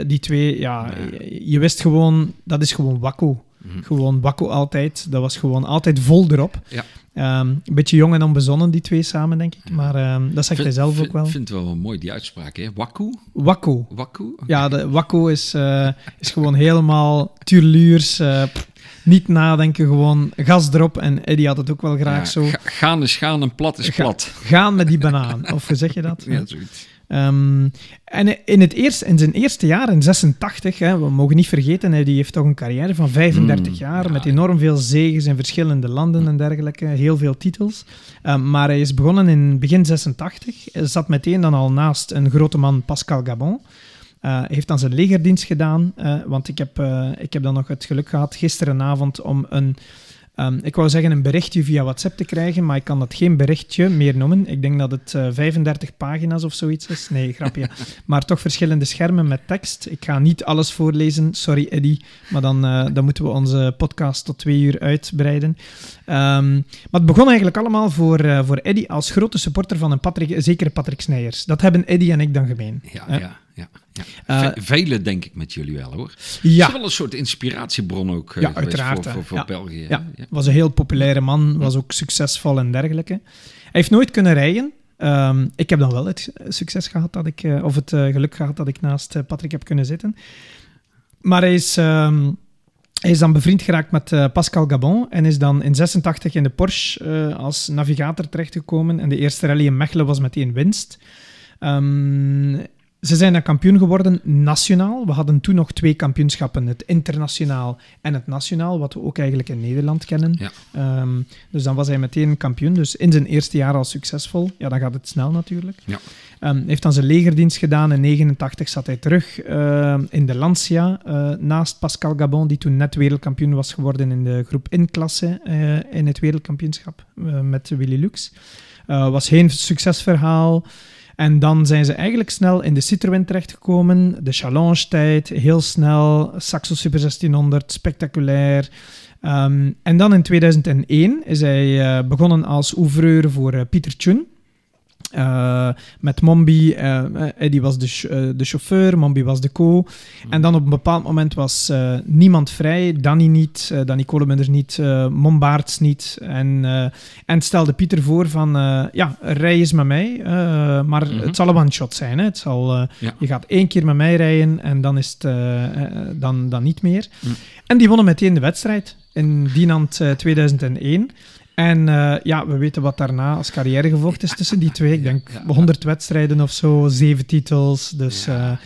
die twee, ja, je wist gewoon, dat is gewoon wakko. Hm. Gewoon wakko altijd. Dat was gewoon altijd vol erop. Ja. Um, een beetje jong en onbezonnen, die twee samen, denk ik. Maar um, dat zegt vind, hij zelf vind, ook wel. Ik vind het wel mooi, die uitspraak, hè? Wakku? Wakku. Wakku? Okay. Ja, de wakku is, uh, is gewoon helemaal tuurluurs. Uh, niet nadenken, gewoon gas erop. En Eddie had het ook wel graag ja, zo. Gaan is gaan en plat is Ga, plat. Gaan met die banaan, of zeg je dat? ja, zoiets. Um, en in, het eerste, in zijn eerste jaar, in 86, hè, we mogen niet vergeten, hij die heeft toch een carrière van 35 mm, jaar, ja. met enorm veel zegens in verschillende landen en dergelijke, heel veel titels. Um, maar hij is begonnen in begin 86, hij zat meteen dan al naast een grote man, Pascal Gabon. Uh, heeft dan zijn legerdienst gedaan, uh, want ik heb, uh, ik heb dan nog het geluk gehad gisterenavond om een Um, ik wou zeggen een berichtje via WhatsApp te krijgen, maar ik kan dat geen berichtje meer noemen. Ik denk dat het uh, 35 pagina's of zoiets is. Nee, grapje. maar toch verschillende schermen met tekst. Ik ga niet alles voorlezen, sorry Eddy, maar dan, uh, dan moeten we onze podcast tot twee uur uitbreiden. Um, maar het begon eigenlijk allemaal voor, uh, voor Eddy als grote supporter van een Patrick, zekere Patrick Snijers. Dat hebben Eddy en ik dan gemeen. Ja, ja ja. ja. Uh, Vele denk ik met jullie wel hoor. Ja. Is wel een soort inspiratiebron ook uh, ja, uiteraard, voor, voor, voor ja. België. Ja. ja. was een heel populaire man, was ook succesvol en dergelijke. Hij heeft nooit kunnen rijden. Um, ik heb dan wel het succes gehad dat ik, uh, of het geluk gehad dat ik naast Patrick heb kunnen zitten. Maar hij is, um, hij is dan bevriend geraakt met Pascal Gabon en is dan in 86 in de Porsche als navigator terechtgekomen. En de eerste rally in Mechelen was meteen winst. Um, ze zijn dan kampioen geworden nationaal. We hadden toen nog twee kampioenschappen, het internationaal en het nationaal, wat we ook eigenlijk in Nederland kennen. Ja. Um, dus dan was hij meteen kampioen. Dus in zijn eerste jaar al succesvol. Ja, dan gaat het snel natuurlijk. Ja. Um, heeft dan zijn legerdienst gedaan. In 89 zat hij terug uh, in de Lancia, uh, naast Pascal Gabon, die toen net wereldkampioen was geworden in de groep in-klasse uh, in het wereldkampioenschap met Willy Lux. was geen succesverhaal. En dan zijn ze eigenlijk snel in de Citroën terechtgekomen. De Challenge-tijd, heel snel. Saxo Super 1600, spectaculair. Um, en dan in 2001 is hij uh, begonnen als ouvreur voor uh, Pieter Tjun. Uh, met Mombi, uh, Eddie was de, ch uh, de chauffeur, Mombi was de co. En dan op een bepaald moment was niemand vrij. Danny niet, Danny Kolemunders niet, Mombaerts niet. En, en stelde Pieter voor van, ja, rij eens met mij. maar mm -hmm. het zal een one-shot zijn. Hè. Het zal, ja. Je gaat één keer met mij rijden en dan is het dan, dan niet meer. Mm. En die wonnen meteen de wedstrijd in Dinant 2001. En uh, ja, we weten wat daarna als carrière gevolgd is tussen die twee. Ik denk 100 wedstrijden of zo, zeven titels. Dus, uh, en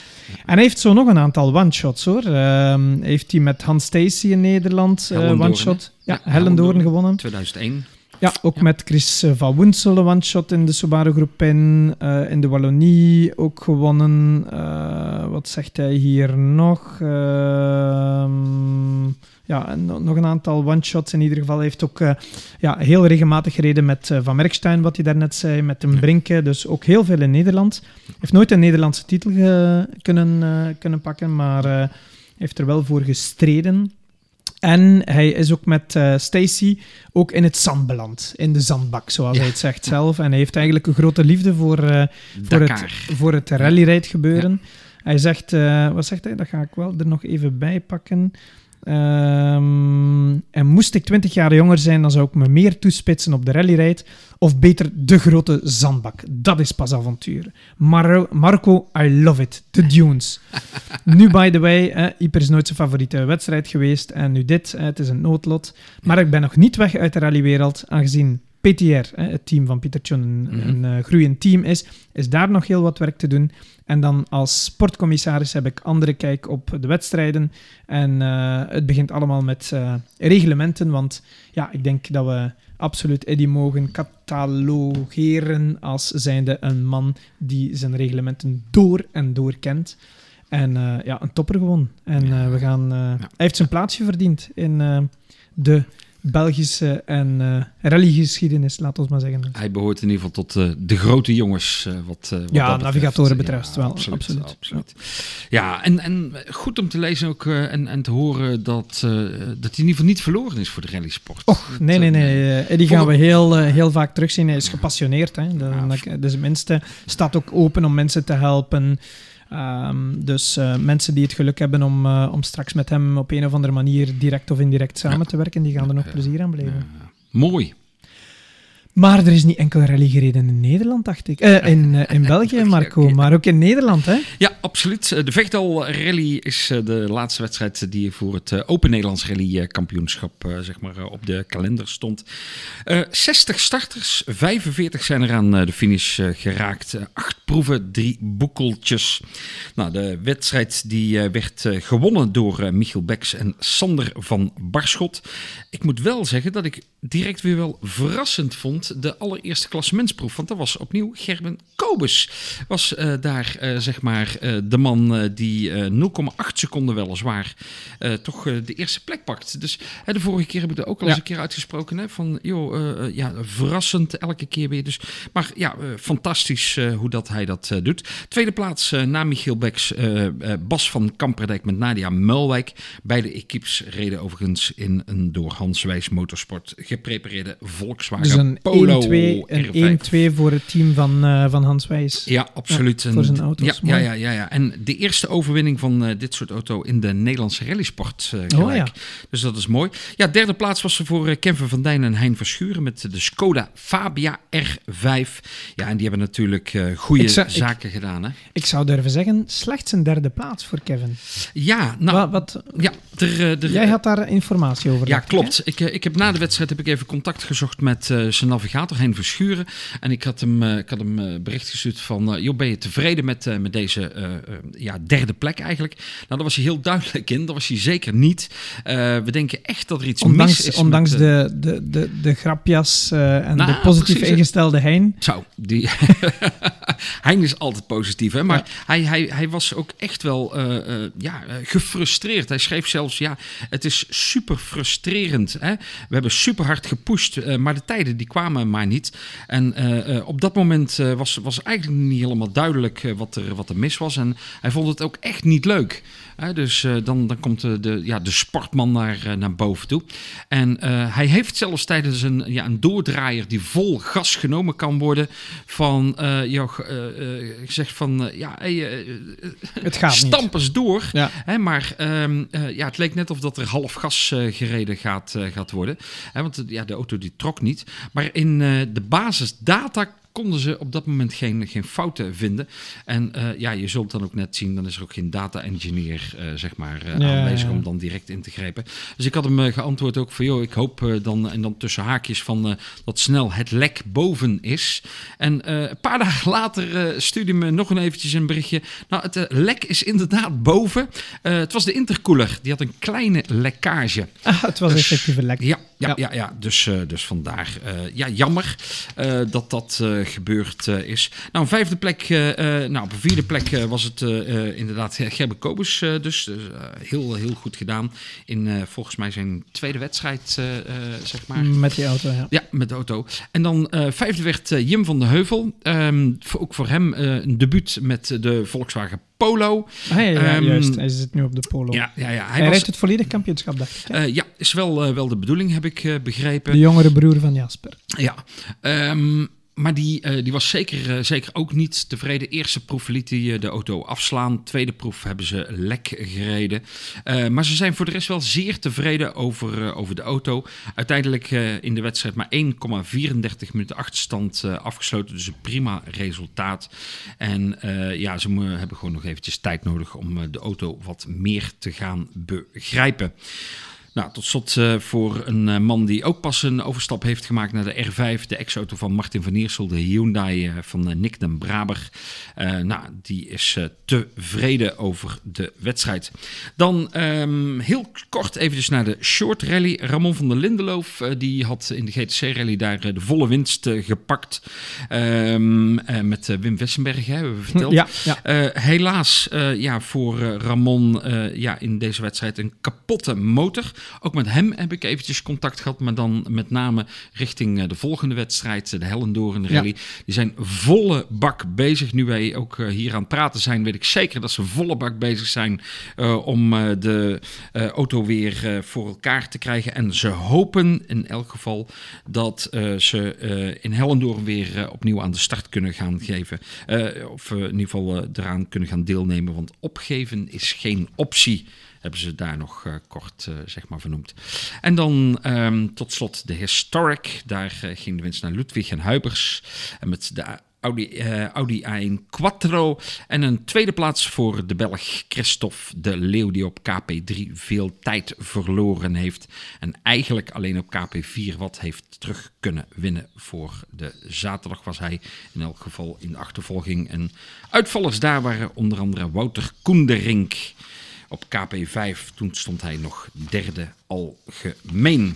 hij heeft zo nog een aantal one-shots hoor. Uh, heeft hij met Hans Stacy in Nederland uh, one-shot. Ja, ja Hellendoorn gewonnen. 2001. Ja, ook ja. met Chris van Woensel een one-shot in de Subaru Groep in. in de Wallonie ook gewonnen. wat zegt hij hier nog? Ehm, ja, en nog een aantal one-shots in ieder geval. Hij heeft ook uh, ja, heel regelmatig gereden met uh, Van Merkstein, wat hij daarnet zei, met een Brinke. Dus ook heel veel in Nederland. Hij heeft nooit een Nederlandse titel kunnen, uh, kunnen pakken, maar heeft er wel voor gestreden. En hij is ook met uh, Stacy ook in het zand beland. In de zandbak, zoals ja. hij het zegt zelf. En hij heeft eigenlijk een grote liefde voor, uh, voor, het, voor het rallyrijd gebeuren. Ja. Hij zegt, uh, wat zegt hij? Dat ga ik wel er nog even bij pakken. Um, en moest ik 20 jaar jonger zijn, dan zou ik me meer toespitsen op de rallyrijd. Of beter de grote zandbak. Dat is pas avontuur. Mar Marco, I love it. De Dunes. nu, by the way, eh, Hyper is nooit zijn favoriete wedstrijd geweest. En nu dit, eh, het is een noodlot. Maar ik ben nog niet weg uit de rallywereld, aangezien PTR, het team van Pieter Tjun, een, mm -hmm. een uh, groeiend team is, is daar nog heel wat werk te doen. En dan als sportcommissaris heb ik andere kijk op de wedstrijden. En uh, het begint allemaal met uh, reglementen, want ja, ik denk dat we absoluut Eddie mogen catalogeren als zijnde een man die zijn reglementen door en door kent. En uh, ja, een topper gewoon. En we gaan, hij heeft zijn plaatsje verdiend in de Belgische en uh, rallygeschiedenis, laat ons maar zeggen. Hij behoort in ieder geval tot uh, de grote jongens. Uh, wat, wat ja, navigatoren betreft ja, wel, absoluut. absoluut. absoluut. Ja, en, en goed om te lezen ook en, en te horen dat, dat hij in ieder geval niet verloren is voor de rallysport. Och, nee, nee, nee. die gaan we heel, heel vaak terugzien. Hij is gepassioneerd. Hè. De, ja, dus minste staat ook open om mensen te helpen. Um, dus uh, mensen die het geluk hebben om, uh, om straks met hem op een of andere manier direct of indirect samen ja. te werken, die gaan er nog plezier aan beleven. Ja. Mooi. Maar er is niet enkel rally gereden in Nederland, dacht ik. Uh, in, uh, in België, Marco, maar ook in Nederland, hè? Ja, absoluut. De Vechtal Rally is de laatste wedstrijd die voor het Open Nederlands Rally Kampioenschap zeg maar, op de kalender stond. Uh, 60 starters, 45 zijn er aan de finish geraakt. Acht proeven, drie boekeltjes. Nou, de wedstrijd die werd gewonnen door Michiel Beks en Sander van Barschot. Ik moet wel zeggen dat ik direct weer wel verrassend vond de allereerste klassementsproef. Want dat was opnieuw Gerben Kobus. Was uh, daar uh, zeg maar uh, de man die 0,8 seconden weliswaar toch de eerste plek pakt. Dus de vorige keer heb ik er ook al eens een keer uitgesproken. Hè, van joh, ja, verrassend elke keer weer. Dus, maar ja, fantastisch hoe dat hij dat doet. Tweede plaats na Michiel Beks, Bas van Kamperdijk met Nadia Mulwijk. Beide equipes reden overigens in een door Hans Wijs Motorsport geprepareerde Volkswagen dus een Polo 1-2 voor het team van, uh, van Hans Wijs. Ja, absoluut. Ja, voor zijn auto's. Ja, ja, ja, ja, En de eerste overwinning van uh, dit soort auto in de Nederlandse rallysport uh, gelijk. Oh, ja. Dus dat is mooi. Ja, derde plaats was er voor Kevin van Dijn en Hein Verschuren met de Skoda Fabia R5. Ja, en die hebben natuurlijk goede zaken ik, gedaan. Hè? Ik zou durven zeggen, slechts een derde plaats voor Kevin. Ja, nou... Wat, wat ja, er, er, jij had daar informatie over. Ja, klopt. Ik, ik heb na de wedstrijd heb ik even contact gezocht met zijn navigator Hein Verschuren. En ik had hem, uh, ik had hem uh, bericht gestuurd van, joh, ben je tevreden met, met deze ja, derde plek eigenlijk? Nou, daar was hij heel duidelijk in. Dat was hij zeker niet. we denken echt dat er iets ondanks, mis is. Ondanks met, de, de, de, de grapjas en nou, de positief precies, ingestelde Hein. Zo, die... Hein is altijd positief, hè? maar ja. hij, hij, hij was ook echt wel ja, gefrustreerd. Hij schreef zelfs, ja, het is super frustrerend. Hè? We hebben super hard gepusht, uh, maar de tijden die kwamen maar niet. En op dat moment was, was eigenlijk niet helemaal duidelijk wat, er, wat er mis was. En hij vond het ook echt niet leuk. dus dan, dan komt de, de, ja, de sportman naar, naar boven toe. En hij heeft zelfs tijdens een, ja, een doordraaier die vol gas genomen kan worden van, uh, jou, ik zeg van, ja, hey, het gaat stamp eens door. Ja. Hè, maar ehm, ja, het leek net of dat er half gas gereden gaat, gaat worden. Hè, want ja, de auto die trok niet. Maar in de basisdata konden ze op dat moment geen, geen fouten vinden. En uh, ja, je zult dan ook net zien, dan is er ook geen data engineer uh, zeg maar, uh, aanwezig om dan direct in te grijpen. Dus ik had hem geantwoord ook van, joh, ik hoop dan, en dan tussen haakjes van dat snel het lek boven is. En een paar dagen later stuurde me nog een eventjes een berichtje. Nou, het lek is inderdaad boven. het was de intercooler, die had een kleine lekkage. Ah, het was dus, effectief een lek. Ja, ja, ja. ja, dus, dus vandaar. ja, jammer dat dat gebeurd eh, is. Nou, een vijfde plek, eh, eh, nou, op een vierde plek was het inderdaad Gerbe Kobus dus. heel, heel goed gedaan in volgens mij zijn tweede wedstrijd, zeg maar. Met die auto, ja. Ja, met de auto. En dan vijfde werd Jim van de Heuvel. Um, ook voor hem een debuut met de Volkswagen Polo. Ah, ja, um, juist. Hij zit nu op de Polo. Ja, ja, ja. Hij, hij rijdt het volledig kampioenschap, dacht ik. Uh, ja, is wel, uh, wel de bedoeling, heb ik uh, begrepen. De jongere broer van Jasper. Ja. Um, maar die, uh, die was zeker, uh, zeker ook niet tevreden. Eerste proef liet hij uh, de auto afslaan. Tweede proef hebben ze lek gereden. maar ze zijn voor de rest wel zeer tevreden over, over de auto. Uiteindelijk in de wedstrijd maar 1,34 minuten achterstand afgesloten. Dus een prima resultaat. En ja, ze hebben gewoon nog eventjes tijd nodig om de auto wat meer te gaan begrijpen. Nou, tot slot uh, voor een uh, man die ook pas een overstap heeft gemaakt naar de R5, de ex-auto van Martin van Eersel, de Hyundai uh, van Nick den Braber. nou, die is tevreden over de wedstrijd. Dan um, heel kort eventjes naar de short rally. Ramon van der Lindeloof, die had in de GTC-rally daar de volle winst gepakt. Um, met Wim Wessenberg, hè, hebben we verteld. Ja, ja. helaas ja, voor Ramon ja, in deze wedstrijd een kapotte motor. Ook met hem heb ik eventjes contact gehad, maar dan met name richting eh, de volgende wedstrijd, de Hellendoorn Rally. Die zijn volle bak bezig. Nu wij ook eh, hier aan het praten zijn, weet ik zeker dat ze volle bak bezig zijn uh, om uh, de uh, auto weer voor elkaar te krijgen. En ze hopen in elk geval dat ze in Hellendoorn weer opnieuw aan de start kunnen gaan geven. of in ieder geval eraan kunnen gaan deelnemen, want opgeven is geen optie hebben ze daar nog uh, kort uh, zeg maar vernoemd. En dan um, tot slot de Historic. Daar uh, ging de winst naar Ludwig en Huibers. En met de Audi, Audi A1 Quattro. En een tweede plaats voor de Belg Christophe de Leeuw, die op KP3 veel tijd verloren heeft. En eigenlijk alleen op KP4 wat heeft terug kunnen winnen voor de zaterdag. Was hij in elk geval in de achtervolging. En uitvallers daar waren onder andere Wouter Koenderink op KP5. Toen stond hij nog derde algemeen.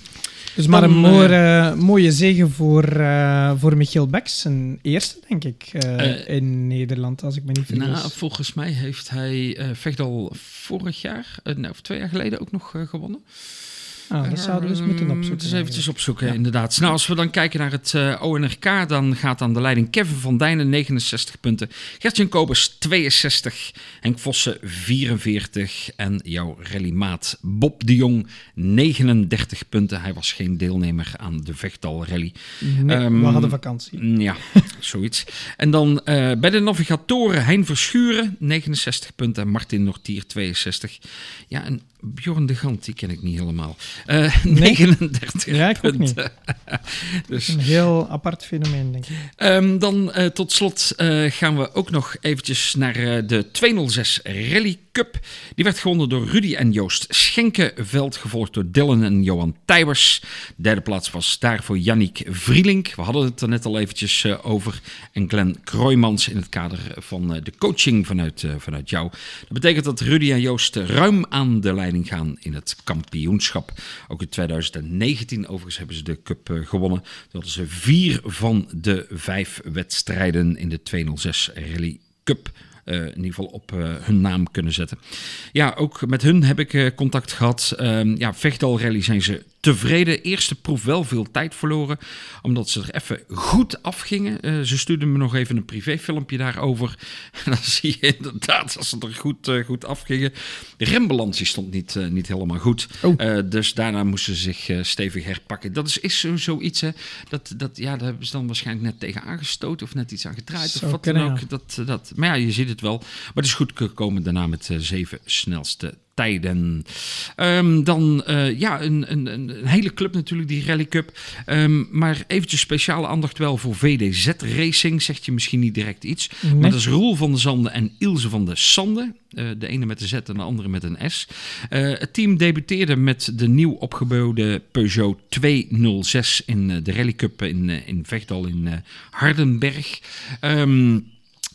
Dus maar een mooie, uh, mooie zegen voor, uh, voor Michiel Beks. Een eerste, denk ik, uh, in Nederland, als ik me niet vergis. Nou, volgens mij heeft hij Vechtdal vorig jaar, nou, of twee jaar geleden ook nog gewonnen. Ah, dat zouden we dus moeten ehm, opzoeken. Dus eventjes opzoeken, inderdaad. Nou, als we dan kijken naar het uh, eh, ONRK, dan gaat aan de leiding Kevin van Dijnen 69 punten. Gertjan Kobers 62, Henk Vossen 44 en jouw rallymaat Bob de Jong 39 punten. Hij was geen deelnemer aan de Vechtal Rally. Nee, um, we hadden vakantie. Mm, ja, zoiets. En dan uh, bij de navigatoren Hein Verschuren 69 punten en Martin Nortier 62. Ja, en Bjorn de Gant, die ken ik niet helemaal. Uh, nee. 39 ja, ik punten. Niet. dus, een heel apart fenomeen, denk ik. Um, dan uh, tot slot uh, gaan we ook nog eventjes naar de 206 Rally Cup. Die werd gewonnen door Rudy en Joost Schenkenveld, gevolgd door Dylan en Johan Tijwers. derde plaats was daar voor Yannick Vrielink. We hadden het er net al eventjes over. En Glenn Kroijmans in het kader van de coaching vanuit, vanuit jou. Dat betekent dat Rudy en Joost ruim aan de lijn gaan in het kampioenschap. Ook in 2019 overigens hebben ze de cup uh, gewonnen. Dat ze vier van de vijf wedstrijden in de 206 Rally Cup uh, in ieder geval op uh, hun naam kunnen zetten. Ja, ook met hun heb ik contact gehad. Uh, ja, Vechtal Rally zijn ze tevreden. Eerste proef wel veel tijd verloren, omdat ze er even goed afgingen. Uh, ze stuurden me nog even een privéfilmpje daarover. En dan zie je inderdaad dat ze er goed, uh, goed afgingen. De rembalans stond niet, uh, niet helemaal goed. Oh. dus daarna moesten ze zich stevig herpakken. Dat is, is zo, zoiets, hè. Dat, dat, ja, daar hebben ze dan waarschijnlijk net tegen aangestoten of net iets aan gedraaid. of wat dan ook. Dat, dat, maar ja, je ziet het wel. Maar het is goed gekomen daarna met zeven snelste tijden. Um, dan uh, ja, een, een, een, hele club natuurlijk, die Rally Cup. Um, maar eventjes speciale aandacht wel voor VDZ Racing. Zegt je misschien niet direct iets. Nee. Maar dat is Roel van de Zanden en Ilse van de Sande. Uh, de ene met de Z en de andere met een S. Uh, het team debuteerde met de nieuw opgebouwde Peugeot 206 in de Rally Cup in, in Vechtdal in Hardenberg. Um,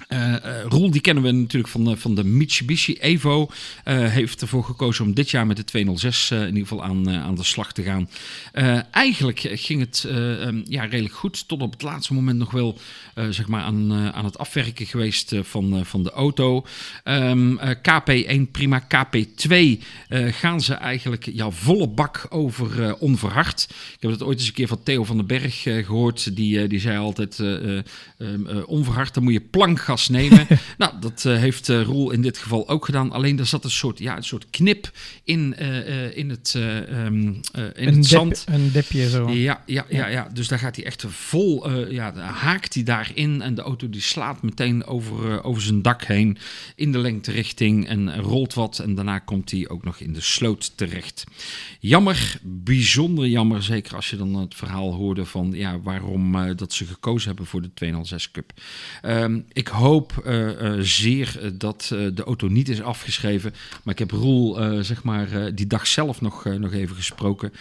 uh, uh, Roel, die kennen we natuurlijk van de, van de Mitsubishi Evo. Uh, heeft ervoor gekozen om dit jaar met de 206 in ieder geval aan, aan de slag te gaan. eigenlijk ging het um, ja, redelijk goed. Tot op het laatste moment nog wel zeg maar aan, aan het afwerken geweest van, van de auto. Um, KP1 prima. KP2 gaan ze eigenlijk ja, volle bak over onverhard. Ik heb het ooit eens een keer van Theo van den Berg gehoord. Die, die zei altijd um, onverhard, dan moet je plankgas nemen. nou, dat uh, heeft uh, Roel in dit geval ook gedaan. Alleen er zat een soort, ja, een soort knip in, uh, in het, um, in een het zand. Een dipje zo. Ja, ja, ja, ja. dus daar gaat hij echt vol, ja, haakt hij daarin. En de auto die slaat meteen over, over zijn dak heen in de lengterichting en rolt wat. En daarna komt hij ook nog in de sloot terecht. Jammer, bijzonder jammer. Zeker als je dan het verhaal hoorde van ja, waarom dat ze gekozen hebben voor de 206 Cup. Um, ik hoop uh, uh, zeer dat uh, de auto niet is afgeschreven. Maar ik heb Roel zeg maar, die dag zelf nog, nog even gesproken.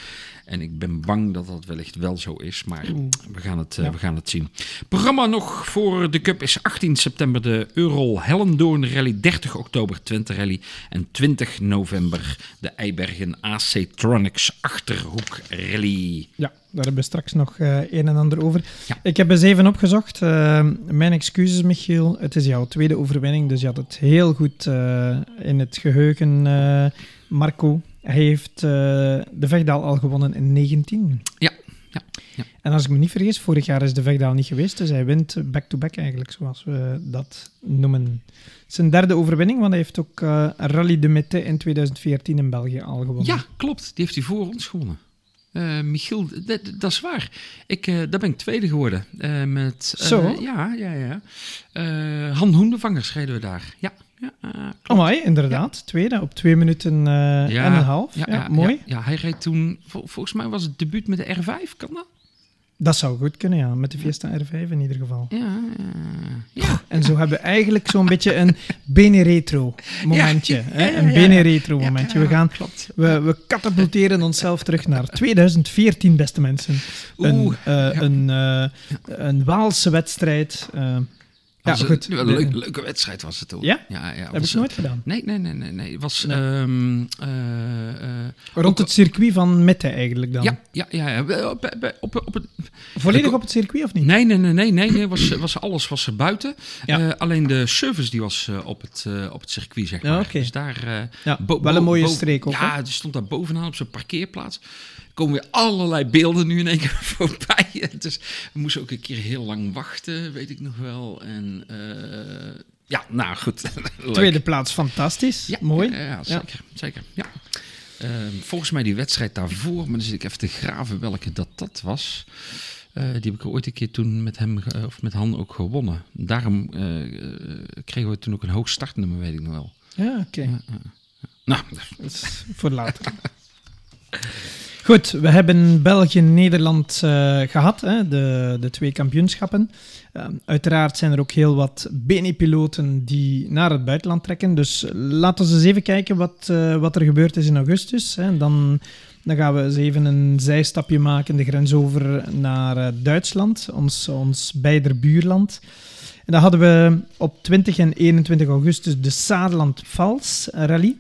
En ik ben bang dat dat wellicht wel zo is. Maar we gaan, het, ja. we gaan het zien. Programma nog voor de Cup is 18 september de Eurol Hellendoorn Rally. 30 oktober Twente Rally. En 20 november de Eibergen AC Tronics Achterhoek Rally. Ja, daar hebben we straks nog uh, een en ander over. Ja. Ik heb eens even opgezocht. Uh, mijn excuses, Michiel. Het is jouw tweede overwinning, dus je had het heel goed uh, in het geheugen, Marco. Hij heeft de Vechtdaal al gewonnen in 19. Ja. Ja, ja. En als ik me niet vergis, vorig jaar is de Vechtdaal niet geweest, dus hij wint back-to-back -back eigenlijk, zoals we dat noemen. Zijn derde overwinning, want hij heeft ook uh, Rally de Mette in 2014 in België al gewonnen. Ja, klopt. Die heeft hij voor ons gewonnen. Uh, Michiel, dat, dat, is waar. Ik, uh, daar ben ik tweede geworden. Uh, met, Zo? Ja, ja, ja. Han Hoendevangers reden we daar. Ja. Ja oh, mooi, inderdaad. Tweede op twee minuten ja, en een half. Ja, mooi. Ja, hij reed toen, vol, volgens mij was het debuut met de R5, kan dat? Dat zou goed kunnen, ja. Met de Fiesta R5 in ieder geval. Ja, ja. En zo hebben we eigenlijk zo'n beetje een Bene-retro momentje. Ja, hè? Een Bene-retro momentje. We, gaan, we, we katapulteren onszelf terug naar 2014, beste mensen. Een, uh, een, uh, een Waalse wedstrijd. Uh, ja, goed. Een leuke, leuke wedstrijd was het ook. Ja? Ja, ja Heb ik nooit gedaan? Nee, nee, nee. nee, nee. Het was... Nee. Um, uh, uh, Rond het circuit van Mette eigenlijk dan? Ja, ja, ja. ja. Op, op, op het, Volledig op het circuit of niet? Nee, nee, nee. nee, nee, nee was, was, alles was er buiten. Ja. Uh, alleen de service die was op, het, op het circuit, zeg maar. Ja, okay. Dus daar... ja, wel een mooie streek ook. Ja, die stond daar bovenaan op zijn parkeerplaats komen weer allerlei beelden nu in één keer voorbij. Dus we moesten ook een keer heel lang wachten, weet ik nog wel. En uh, ja, nou goed. Tweede plaats, fantastisch. Ja, Mooi. Ja, ja zeker. Ja. zeker ja. Uh, volgens mij die wedstrijd daarvoor, maar dan zit ik even te graven welke dat dat was. Uh, die heb ik ooit een keer toen met hem of met Han ook gewonnen. Daarom kregen we toen ook een hoog startnummer, weet ik nog wel. Ja, oké. Okay. nou, voor later. Goed, we hebben België-Nederland uh, gehad, hè, de, de twee kampioenschappen. Uh, uiteraard zijn er ook heel wat BNE-piloten die naar het buitenland trekken. Dus laten we eens even kijken wat, uh, wat er gebeurd is in augustus. Hè. Dan, dan gaan we eens even een zijstapje maken, de grens over naar Duitsland, ons, ons beider buurland. En dan hadden we op 20 en 21 augustus de Saarland-Vals Rally.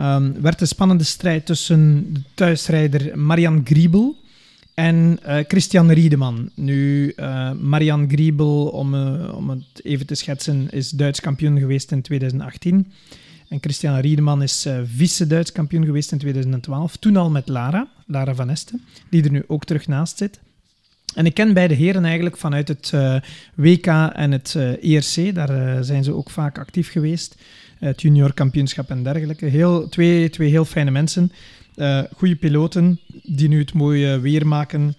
Um, werd een spannende strijd tussen de thuisrijder Marian Griebel en uh, Christian Riedeman. Nu, uh, Marian Griebel, om, uh, om het even te schetsen, is Duits kampioen geweest in 2018. En Christian Riedeman is vice-Duits kampioen geweest in 2012. Toen al met Lara. Lara Van Esten, die er nu ook terug naast zit. En ik ken beide heren eigenlijk vanuit het WK en het ERC. Daar uh, zijn ze ook vaak actief geweest. Het junior kampioenschap en dergelijke. Heel, twee, twee heel fijne mensen. goede piloten die nu het mooie weer maken.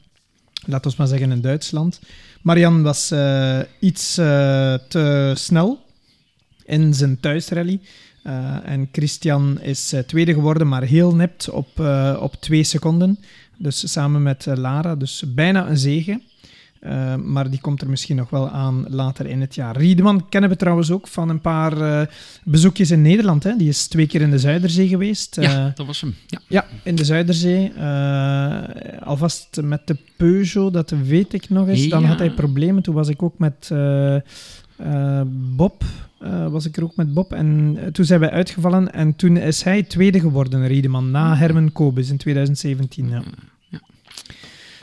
Laten we maar zeggen in Duitsland. Marian was iets te snel in zijn thuisrally. en Christian is tweede geworden, maar heel nipt op, op twee seconden. Dus samen met eh, Lara, dus bijna een zege. Uh, maar die komt er misschien nog wel aan later in het jaar. Riedeman kennen we trouwens ook van een paar uh, bezoekjes in Nederland. Hè. Die is twee keer in de Zuiderzee geweest. Uh, ja, dat was hem. Ja, ja in de Zuiderzee. alvast met de Peugeot, dat weet ik nog eens. Ja. Dan had hij problemen. Toen was ik ook met Bob. was ik er ook met Bob. En toen zijn wij uitgevallen. En toen is hij tweede geworden, Riedeman. Na Herman Kobus in 2017. Ja.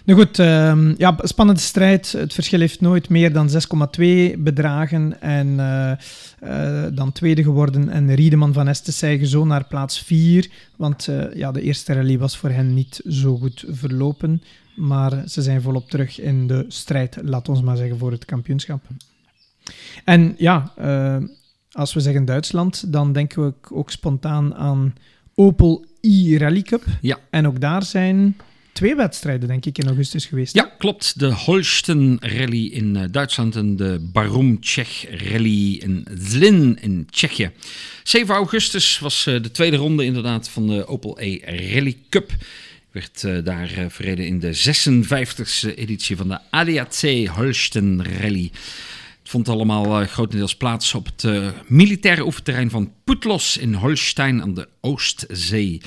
Nou goed, um, ja, spannende strijd. Het verschil heeft nooit meer dan 6,2 bedragen. En uh, uh, dan tweede geworden. En Riedeman van Estesseigen zo naar plaats 4. Want uh, ja, de eerste rally was voor hen niet zo goed verlopen. Maar ze zijn volop terug in de strijd, laat ons maar zeggen, voor het kampioenschap. En ja, als we zeggen Duitsland, dan denken we ook spontaan aan Opel e-Rally Cup. Ja. En ook daar zijn twee wedstrijden, denk ik, in augustus geweest. Ja, klopt. De Holsten Rally in uh, Duitsland en de Barum Czech Rally in Zlin in Tsjechië. 7 augustus was uh, de tweede ronde inderdaad van de Opel E Rally Cup. Werd uh, daar verreden in de 56e editie van de ADAC Holsten Rally. Het vond allemaal grotendeels plaats op het militaire oefenterrein van Putlos in Holstein aan de Oostzee.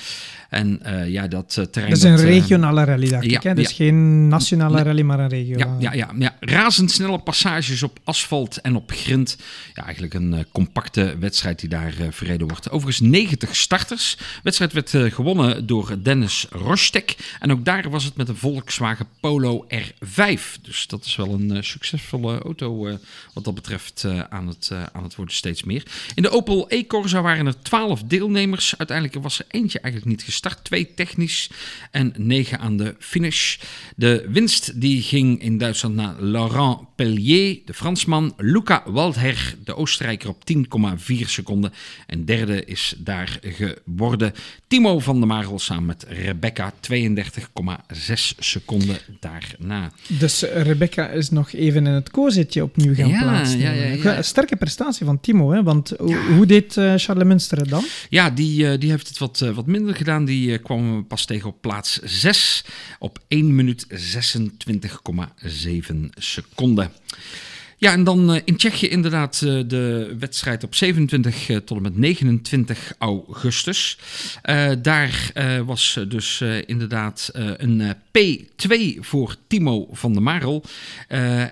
En uh, ja, dat uh, terrein... Dat is een regionale rally, dacht ja, ik. Hè? Dus ja. geen nationale nee. rally, maar een regionale. Ja, ja, ja, ja. razendsnelle passages op asfalt en op grind. Ja, eigenlijk een compacte wedstrijd die daar verreden wordt. Overigens 90 starters. De wedstrijd werd gewonnen door Dennis Rostek. En ook daar was het met een Volkswagen Polo R5. Dus dat is wel een succesvolle auto wat dat betreft aan, het, aan het worden steeds meer. In de Opel E-Corsa waren er 12 deelnemers. Uiteindelijk was er eentje eigenlijk niet gestart start, twee technisch en negen aan de finish. De winst die ging in Duitsland naar Laurent Pellier, de Fransman, Luca Waldher, de Oostenrijker op 10,4 seconden. En derde is daar geworden Timo van der Marel samen met Rebecca, 32,6 seconden daarna. Dus Rebecca is nog even in het koorzitje opnieuw gaan ja, plaatsen. Ja, ja, ja, Sterke prestatie van Timo, hè? want hoe deed uh, Charles Munster het dan? Ja, die, uh, die heeft het wat, uh, wat minder gedaan. Die uh, kwam pas tegen op plaats 6 op 1 minuut 26,7 seconden. Ja, en dan uh, in Tsjechië inderdaad uh, de wedstrijd op 27 uh, tot en met 29 augustus. daar was dus inderdaad een P2 voor Timo van der Marel.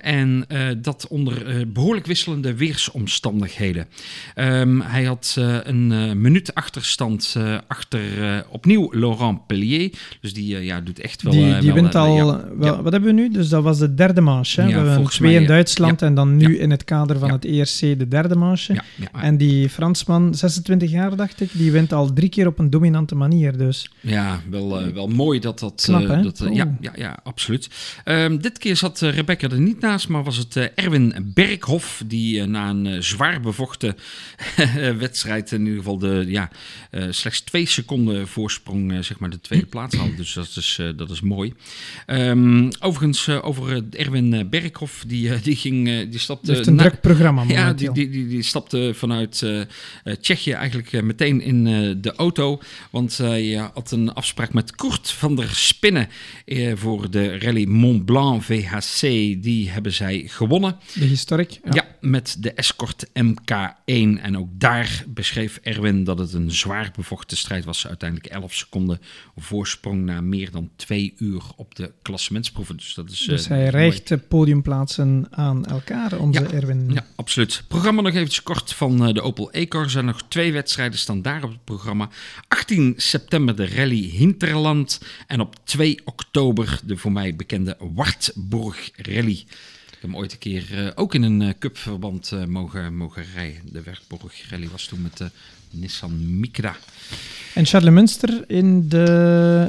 en dat onder behoorlijk wisselende weersomstandigheden. Um, hij had een minuut achterstand achter opnieuw Laurent Pellier. Dus die ja, doet echt wel... Die, die wel, wint al... ja, wel, ja. Wat hebben we nu? Dus dat was de derde manche. Hè? Ja, we hebben twee mij, in. Duitsland en dan nu Ja. in het kader van Ja. het ERC de derde manche. En die Fransman, 26 jaar dacht ik, die wint al drie keer op een dominante manier. Dus Ja, wel, eh, wel mooi dat dat... Knap, eh, hè? dat, eh, ja, ja, ja, absoluut. Ehm, dit keer zat Rebecca er niet naast, maar was het Erwin Berghoff... die na een zwaar bevochten wedstrijd... in ieder geval de, ja, slechts twee seconden voorsprong... zeg maar de tweede plaats had. Dus dat is, dat is mooi. Ehm, overigens, over Erwin Berghoff... die, die, ging, die stapte... heeft een na- druk programma ja, die, die, die, die stapte vanuit eh, eh, Tsjechië eigenlijk eh, meteen in de auto. Want hij had een afspraak met Koert van der Spinnen voor de Rally Mont Blanc VHC. Die hebben zij gewonnen. De historic. Ja. met de Escort MK1. En ook daar beschreef Erwin dat het een zwaar bevochten strijd was. Uiteindelijk 11 seconden voorsprong na meer dan twee uur op de klassementsproeven. Dus dat is, Dus hij podiumplaatsen aan elkaar, onze Ja, Erwin. Ja, absoluut. Programma nog even kort van eh, de Opel E-Car. Er zijn nog twee wedstrijden staan daar op het programma. 18 september de Rally Hinterland. En op 2 oktober de voor mij bekende Wartburg Rally. Ik heb hem ooit een keer uh, ook in een uh, cupverband uh, mogen, mogen rijden. De Werkborg Rally was toen met de Nissan Micra. En Charles Munster in de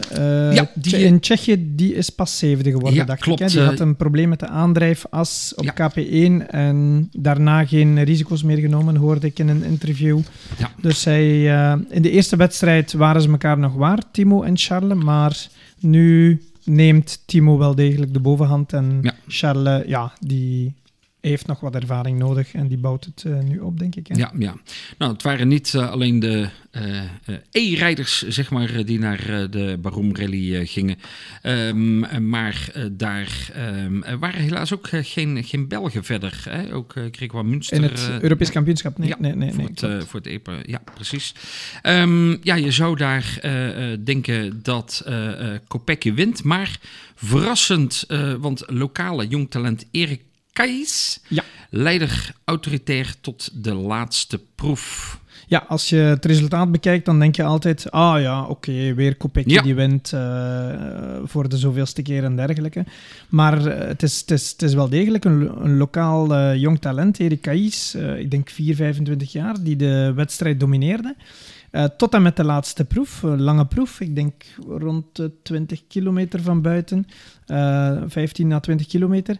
ja, die in Tsjechië, die is pas zevende geworden, ja, dacht klopt, ik. Hè? Die had een probleem met de aandrijfas op ja. KP1 en daarna geen risico's meer genomen, hoorde ik in een interview. Ja. Dus hij, in de eerste wedstrijd waren ze elkaar nog waar, Timo en Charles, maar nu neemt Timo wel degelijk de bovenhand. En Charles, ja, die heeft nog wat ervaring nodig en die bouwt het uh, nu op, denk ik. Hè? Ja, ja. Nou, het waren niet uh, alleen de E-rijders, zeg maar, die naar de Baroom Rally gingen. Um, maar daar um, waren helaas ook geen, geen Belgen verder. Hè? Ook kreeg wat Münster... In het Europees kampioenschap? Nee, ja, nee, nee. Voor, nee, het, voor het EPA, ja, precies. Um, ja, je zou daar denken dat Kopecky wint, maar verrassend, want lokale jong talent Erik Kais, ja. leider autoritair tot de laatste proef. Ja, als je het resultaat bekijkt, dan denk je altijd: ah ja, oké, weer Kopecky die wint uh, voor de zoveelste keer en dergelijke. Maar uh, het, is, het, is, het is wel degelijk een, een lokaal uh, jong talent, Erik Kais, ik denk 4, 25 jaar, die de wedstrijd domineerde. Uh, tot en met de laatste proef, uh, lange proef, ik denk rond de 20 kilometer van buiten, uh, eh, 15 na 20 kilometer.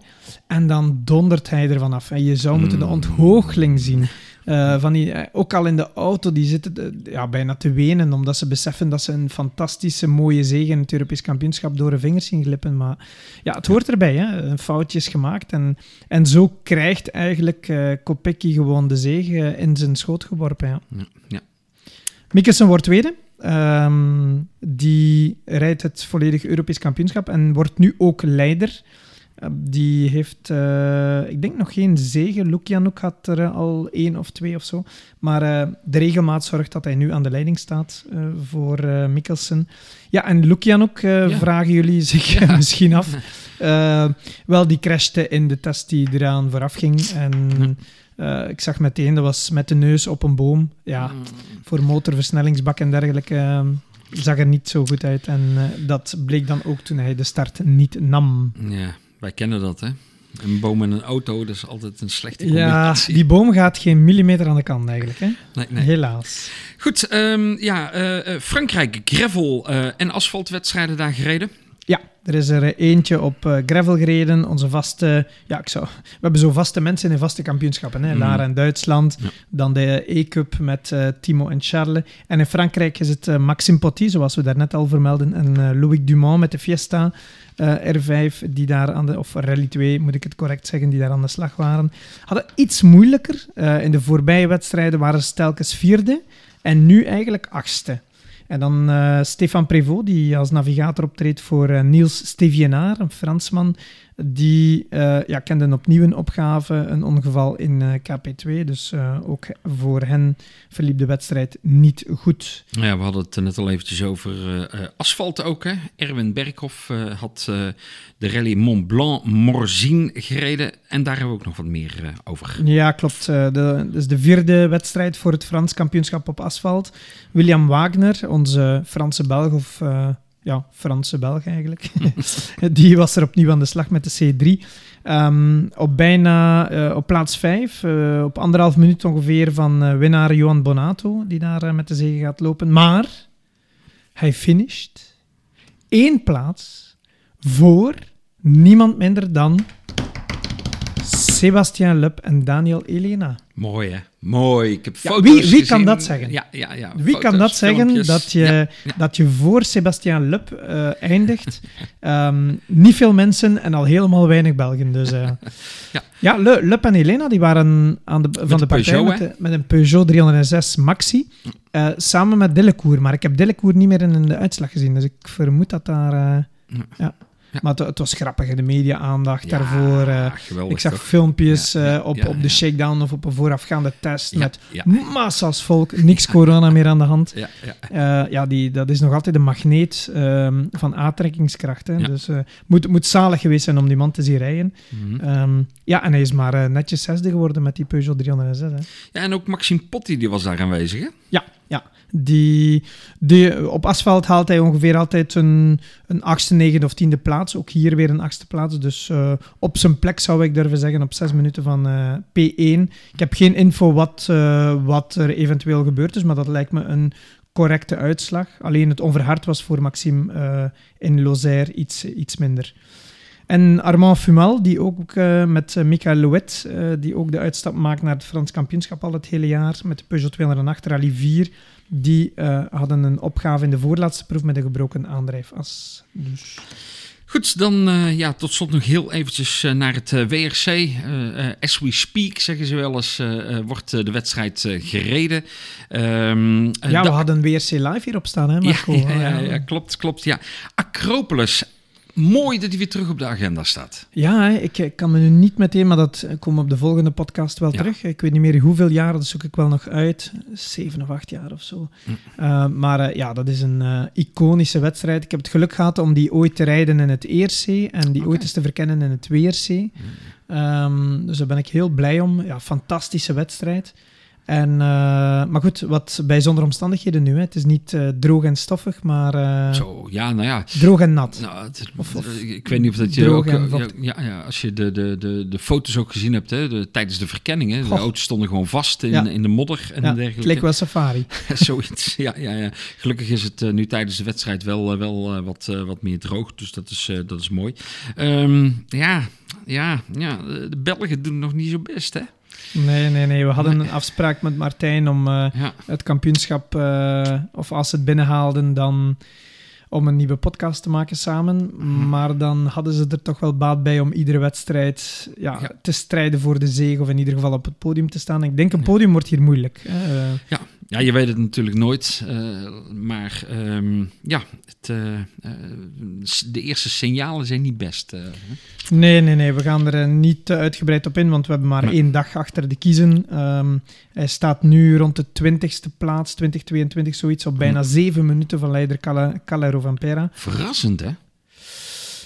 En dan dondert hij ervan af. En je zou moeten de mm. onthoogeling zien. van die, ook al in de auto, die zitten ja, bijna te wenen, omdat ze beseffen dat ze een fantastische, mooie zege in het Europees kampioenschap door de vingers zien glippen. Maar ja, het hoort erbij, hè? een foutje is gemaakt. En, en zo krijgt eigenlijk uh, Kopecky gewoon de zege in zijn schoot geworpen. Ja. ja, ja. Mikkelsen wordt tweede. Um, die rijdt het volledige Europees kampioenschap en wordt nu ook leider. Uh, die heeft, uh, ik denk nog geen zegen. Lukjanuk had er al één of twee of zo. Maar uh, de regelmaat zorgt dat hij nu aan de leiding staat voor Mikkelsen. Ja, en Lukjanuk ja. vragen jullie zich ja. misschien af. wel, die crashte in de test die eraan vooraf ging. En ik zag meteen, dat was met de neus op een boom. Ja, mm. voor motorversnellingsbak en dergelijke uh, zag er niet zo goed uit. En dat bleek dan ook toen hij de start niet nam. Ja, wij kennen dat, hè? Een boom en een auto, dat is altijd een slechte combinatie. Ja, die boom gaat geen millimeter aan de kant eigenlijk, hè? Nee, nee. Helaas. Goed, um, ja, Frankrijk, gravel en asfaltwedstrijden daar gereden. Ja, er is er eentje op gravel gereden. Onze vaste, ja, ik zou, we hebben zo vaste mensen in vaste kampioenschappen. Hè? Mm. Lara in Duitsland, dan de E-Cup met uh, Timo en Charles. En in Frankrijk is het uh, Maxime Potty, zoals we daarnet al vermelden, en Louis Dumont met de Fiesta R5, die daar aan de, of Rally 2 moet ik het correct zeggen, die daar aan de slag waren. Hadden iets moeilijker. in de voorbije wedstrijden waren ze telkens vierde en nu eigenlijk achtste. En dan uh, Stefan Prévost, die als navigator optreedt voor Niels Stevienaar, een Fransman, die uh, ja, kende opnieuw een opgave, een ongeval in uh, KP2. Dus uh, ook voor hen verliep de wedstrijd niet goed. Ja, we hadden het net al eventjes over asfalt ook. Hè? Erwin Berghoff had de rally Mont Blanc Morzine gereden. En daar hebben we ook nog wat meer over. Ja, klopt. de, dus de vierde wedstrijd voor het Frans kampioenschap op asfalt. William Wagner, onze Franse Belg of ja, Franse Belg eigenlijk. die was er opnieuw aan de slag met de C3. Um, op bijna uh, op plaats 5, uh, eh, op anderhalf minuut ongeveer van uh, winnaar Johan Bonato, die daar met de zege gaat lopen. Maar hij finisht één plaats voor niemand minder dan Sebastien Lep en Daniel Elena. Mooi, hè? Mooi. Ik heb foto's wie, wie kan dat zeggen? Ja, ja, ja. Wie kan dat zeggen dat je, dat je voor Sebastien Lep uh, eindigt? um, niet veel mensen en al helemaal weinig Belgen. Dus, uh, ja, ja Le, Lep en Elena die waren aan de, van de partij met, met, een Peugeot 306 Maxi. Uh, samen met Dillecour. Maar ik heb Dillecour niet meer in de uitslag gezien. Dus ik vermoed dat daar... ja. Maar het, was grappig, de media-aandacht daarvoor. Uh, ik zag filmpjes uh, op, op de shakedown of op een voorafgaande test met massa's volk, niks corona meer aan de hand. Ja, ja. Uh, ja die, dat is nog altijd een magneet um, van aantrekkingskracht. Hè. Dus het moet, moet zalig geweest zijn om die man te zien rijden. Mm -hmm. um, ja, en hij is maar netjes zesde geworden met die Peugeot 306. Hè. Ja, en ook Maxime Potti die was daar aanwezig, hè? Ja, Ja, die, die, op asfalt haalt hij ongeveer altijd een, een achtste, negende of tiende plaats. Ook hier weer een achtste plaats. Dus uh, op zijn plek zou ik durven zeggen op zes minuten van uh, P1. Ik heb geen info wat, uh, wat er eventueel gebeurd is, maar dat lijkt me een correcte uitslag. Alleen het onverhard was voor Maxime in Lozère iets, iets minder. En Armand Fumal, die ook uh, met uh, Michael Louet, uh, die ook de uitstap maakt naar het Frans kampioenschap al het hele jaar, met de Peugeot 208 Rally 4, die hadden een opgave in de voorlaatste proef met een gebroken aandrijfas. Dus... Goed, dan uh, ja, tot slot nog heel eventjes uh, naar het uh, WRC. as we speak, zeggen ze wel eens, wordt de wedstrijd gereden. Um, ja, we hadden WRC live hierop staan, hè Marco? Ja, ja, ja, ja, klopt, klopt. Ja. Acropolis, mooi dat hij weer terug op de agenda staat. Ja, ik, kan me nu niet meteen, maar dat komt op de volgende podcast wel ja. terug. Ik weet niet meer hoeveel jaar, dat zoek ik wel nog uit. Zeven of acht jaar of zo. Hm. Uh, maar uh, ja, dat is een uh, iconische wedstrijd. Ik heb het geluk gehad om die ooit te rijden in het ERC en die okay. ooit eens te verkennen in het WRC. Hm. Um, dus daar ben ik heel blij om. Ja, fantastische wedstrijd. En, uh, maar goed, wat bijzondere omstandigheden nu. Hè. Het is niet uh, droog en stoffig, maar. Uh, Zo, ja, nou ja. Droog en nat. Nou, het, of, of, ik weet niet of dat je ook. Ja, ja, als je de, de, de, de foto's ook gezien hebt hè, de, tijdens de verkenningen. De auto's stonden gewoon vast in, ja. in de modder en dergelijke. Het leek wel safari. Zoiets, ja, ja, ja. Gelukkig is het nu tijdens de wedstrijd wel, wel wat, wat meer droog. Dus dat is, dat is mooi. Um, ja, ja, ja, de Belgen doen nog niet zo best, hè? Nee, nee, nee. We hadden een afspraak met Martijn om uh, ja. het kampioenschap, uh, of als ze het binnenhaalden, dan om een nieuwe podcast te maken samen. Mm. Maar dan hadden ze er toch wel baat bij om iedere wedstrijd ja, ja. te strijden voor de zege, of in ieder geval op het podium te staan. Ik denk een podium wordt hier moeilijk. Uh, ja, ja, je weet het natuurlijk nooit. Uh, maar um, ja, het, uh, de eerste signalen zijn niet best. nee, nee, nee. We gaan er niet uitgebreid op in, want we hebben maar nee. één dag achter de kiezen. Um, hij staat nu rond de 20ste plaats, 2022 zoiets, op bijna zeven minuten van leider Calero Vampera. Verrassend, hè?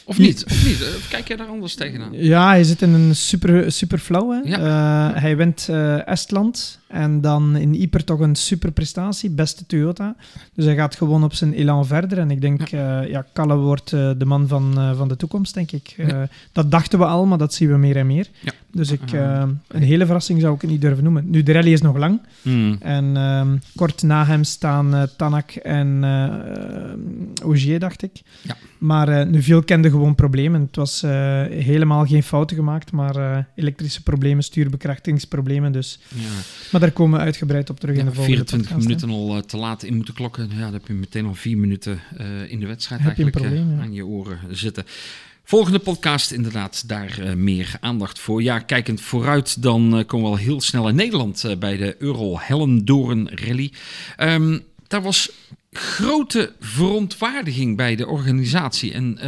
Of niet? Of niet? Kijk jij daar anders tegenaan? Ja, hij zit in een super, super flow. Hè? Ja. Hij wint Estland en dan in Yper toch een super prestatie, beste Toyota. Dus hij gaat gewoon op zijn elan verder. En ik denk, ja, uh, ja Kalle wordt de man van, van de toekomst, denk ik. Ja. Dat dachten we al, maar dat zien we meer en meer. Ja. Dus ik, een hele verrassing zou ik het niet durven noemen. Nu, de rally is nog lang. Mm. En ehm, kort na hem staan Tanak en Ogier, dacht ik. Ja. Maar nu veel kende gewoon problemen. Het was uh, helemaal geen fouten gemaakt, maar uh, elektrische problemen, stuurbekrachtigingsproblemen. Dus. Ja. Maar daar komen we uitgebreid op terug in de volgende 24 podcast, minuten al uh, te laat in moeten klokken. Ja, dan heb je meteen al vier minuten in de wedstrijd heb eigenlijk je probleem, aan je oren zitten. Volgende podcast, inderdaad, daar uh, meer aandacht voor. Ja, kijkend vooruit, dan uh, komen we al heel snel in Nederland uh, bij de Euro Hellendoorn Rally. Um, daar was grote verontwaardiging bij de organisatie. En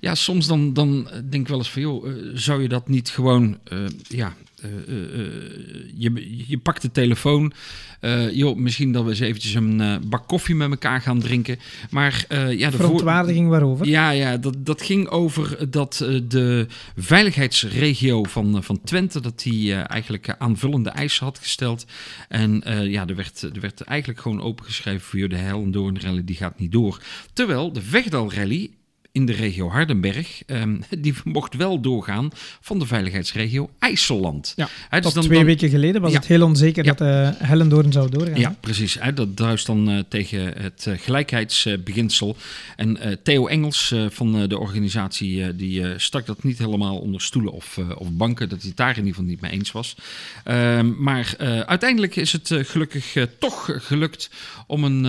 ja, soms dan, dan denk ik wel eens van, joh, zou je dat niet gewoon, ja, je, je pakt de telefoon, joh, misschien dat we eens eventjes een bak koffie met elkaar gaan drinken. Maar ja, de verontwaardiging waarover? Ja, ja dat, dat ging over dat de veiligheidsregio van, van Twente, dat die eigenlijk aanvullende eisen had gesteld. En ja, er werd, er werd eigenlijk gewoon opengeschreven voor de hel Doornrally die gaat niet door. Terwijl de Vegdal Rally in de regio Hardenberg, um, die mocht wel doorgaan van de veiligheidsregio IJsseland. Ja, He, dus tot dan, twee dan, weken geleden was ja, het heel onzeker ja, dat uh, Hellendoorn zou doorgaan. Ja, precies. He, dat druist dan uh, tegen het uh, gelijkheidsbeginsel. En Theo Engels van de organisatie, die stak dat niet helemaal onder stoelen of, of banken, dat hij het daar in ieder geval niet mee eens was. Ehm, maar uiteindelijk is het gelukkig toch gelukt om een,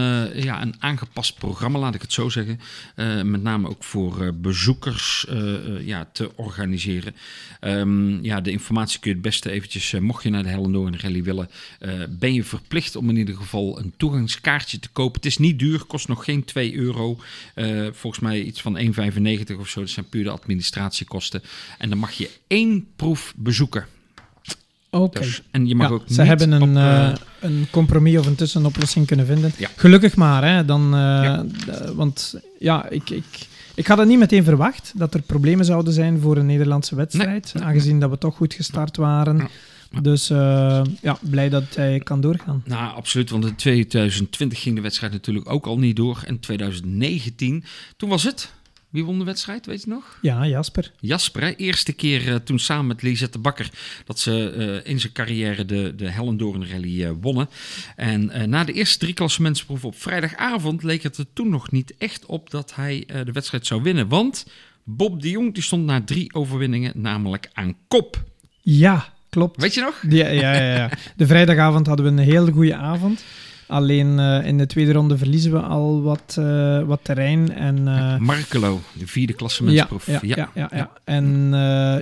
ja, een aangepast programma, laat ik het zo zeggen, met name ook voor voor uh, bezoekers uh, ja, te organiseren. Um, ja, de informatie kun je het beste eventjes, mocht je naar de Hellendoorn Rally willen, ben je verplicht om in ieder geval een toegangskaartje te kopen. Het is niet duur, kost nog geen 2 euro. volgens mij iets van 1,95 of zo. Dat zijn puur de administratiekosten. En dan mag je één proef bezoeken. Oké. Okay. Dus, en je mag ja, ook ze hebben een, op, uh, een compromis of een tussenoplossing kunnen vinden. Ja. Gelukkig maar, hè, dan, uh, ja. want ja, ik, ik, ik had het niet meteen verwacht dat er problemen zouden zijn voor een Nederlandse wedstrijd, nee. aangezien dat we toch goed gestart waren. Dus uh, ja, blij dat hij kan doorgaan. Nou, absoluut. Want in 2020 ging de wedstrijd natuurlijk ook al niet door. En 2019, toen was het. Wie won de wedstrijd, weet je nog? Ja, Jasper. Jasper, hè? eerste keer uh, toen samen met Lisette Bakker dat ze uh, in zijn carrière de, de Hellendoorn Rally uh, wonnen. En na de eerste drie klassementsproeven op vrijdagavond leek het er toen nog niet echt op dat hij de wedstrijd zou winnen. Want Bob de Jong die stond na drie overwinningen namelijk aan kop. Ja, klopt. Weet je nog? Ja, ja, ja, ja. De vrijdagavond hadden we een hele goede avond. Alleen uh, in de tweede ronde verliezen we al wat, uh, wat terrein. En, uh, Markelo, de vierde klassementsproef. Ja, ja, ja. ja, ja. En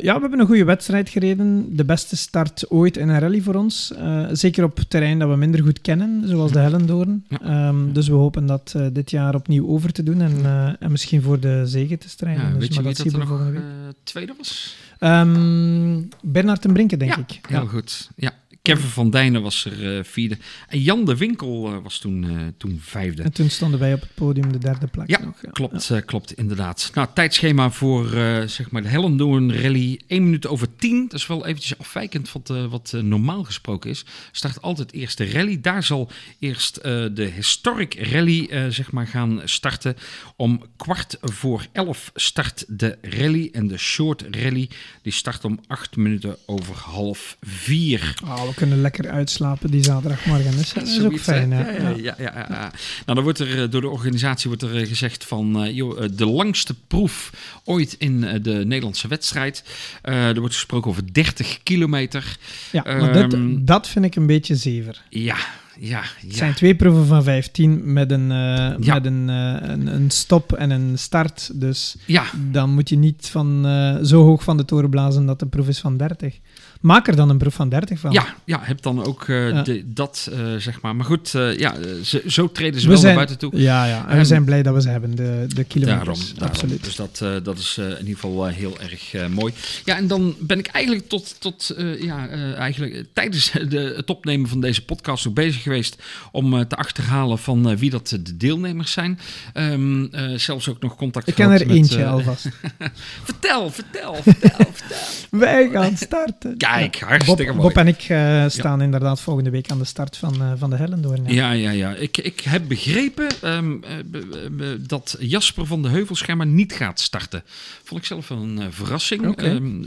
ja, we hebben een goede wedstrijd gereden. De beste start ooit in een rally voor ons. zeker op terrein dat we minder goed kennen, zoals de Hellendoorn. Um, dus we hopen dat dit jaar opnieuw over te doen en, en misschien voor de zegen te strijden. dus, weet je maar wie dat, dat er nog tweede was? Um, Bernard ten Brinken, denk ik. Heel goed. Ja, Kevin van Dijnen was er uh, vierde. En Jan de Winkel uh, was toen, uh, toen vijfde. En toen stonden wij op het podium de derde plek. Ja, nog, ja. klopt, ja. klopt inderdaad. Nou, tijdschema voor zeg maar de Hellendoorn Rally. 1 minuut over 10. Dat is wel eventjes afwijkend wat, wat normaal gesproken is. Start altijd eerst de rally. Daar zal eerst de Historic Rally zeg maar gaan starten. Om kwart voor 11 start de rally. En de Short Rally die start om 8 minuten over half 4. Oh, kunnen lekker uitslapen die zaterdagmorgen. Dus dat is ook fijn. Ja, ja, ja, ja, ja, Nou, dan wordt er door de organisatie wordt er gezegd van uh, joh, de langste proef ooit in de Nederlandse wedstrijd. Uh, er wordt gesproken over 30 kilometer. Ja, maar um, dit, dat vind ik een beetje zever. Ja, ja, ja. Het zijn twee proeven van 15 met een, uh, ja. met een, uh, een, een, stop en een start. Dus ja. dan moet je niet van, uh, zo hoog van de toren blazen dat de proef is van 30. Maak er dan een proef van 30 van. Ja, ja heb dan ook ja. de, dat, zeg maar. Maar goed, ja, ze, zo treden ze we wel zijn, naar buiten toe. Ja, ja. En we zijn blij dat we ze hebben, de, de kilometers. Daarom, daarom. Absoluut. Dus dat, dat is in ieder geval heel erg mooi. Ja, en dan ben ik eigenlijk tot, tot ja, eigenlijk tijdens de, het opnemen van deze podcast ook bezig geweest om te achterhalen van wie dat de deelnemers zijn. Um, uh, zelfs ook nog contact Ik ken er met, eentje alvast. vertel, vertel, vertel, vertel. Wij gaan starten. Kijk, hartstikke Bob, mooi. Bob en ik staan ja. inderdaad volgende week aan de start van, van de Hellendoorn. Ja, ja, ja. Ik, ik heb begrepen um, dat Jasper van de Heuvelschermer niet gaat starten. Vond ik zelf een verrassing, okay. um,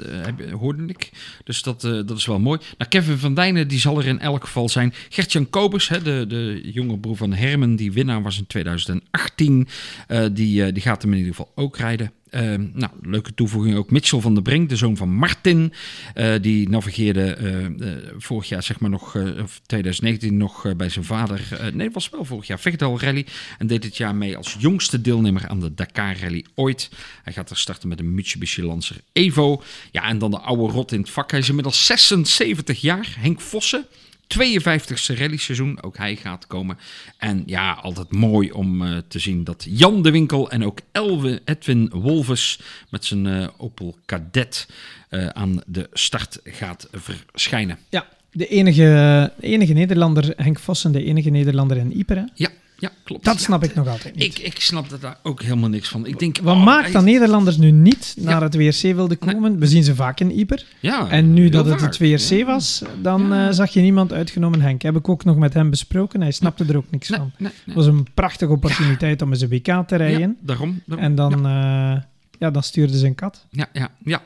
hoorde ik. Dus dat, dat is wel mooi. Nou, Kevin van Dijnen, die zal er in elk geval zijn. Gertjan Kobus, hè, de, de jonge broer van Hermen, die winnaar was in 2018. Uh, die, die gaat hem in ieder geval ook rijden. Uh, nou, leuke toevoeging ook Mitchell van der Brink, de zoon van Martin. Uh, die navigeerde uh, vorig jaar, zeg maar nog, of 2019 nog bij zijn vader. nee, was wel vorig jaar Vechtdal Rally. En deed dit jaar mee als jongste deelnemer aan de Dakar Rally ooit. Hij gaat er starten met een Mitsubishi Lancer Evo. Ja, en dan de oude rot in het vak. Hij is inmiddels 76 jaar. Henk Vossen. 52e rally-seizoen. Ook hij gaat komen. En ja, altijd mooi om uh, te zien dat Jan de Winkel en ook Elwe Edwin Wolves met zijn uh, Opel Kadett uh, aan de start gaat verschijnen. Ja, de enige, enige Nederlander, Henk Vossen, de enige Nederlander in Ypres. Ja. Ja, klopt. Dat snap ja, ik nog altijd niet. Ik, ik snap daar ook helemaal niks van. Ik denk, Wat oh, maakt dat Nederlanders nu niet naar het WRC wilden komen? Nee. We zien ze vaak in Yper. Ja, en nu dat het het WRC was, dan uh, zag je niemand uitgenomen Henk. Heb ik ook nog met hem besproken. Hij snapte er ook niks nee, van. Nee, Het was een prachtige opportuniteit om eens een WK te rijden. daarom, daarom, En dan, uh, ja, dan stuurde ze een kat. Ja, ja, ja.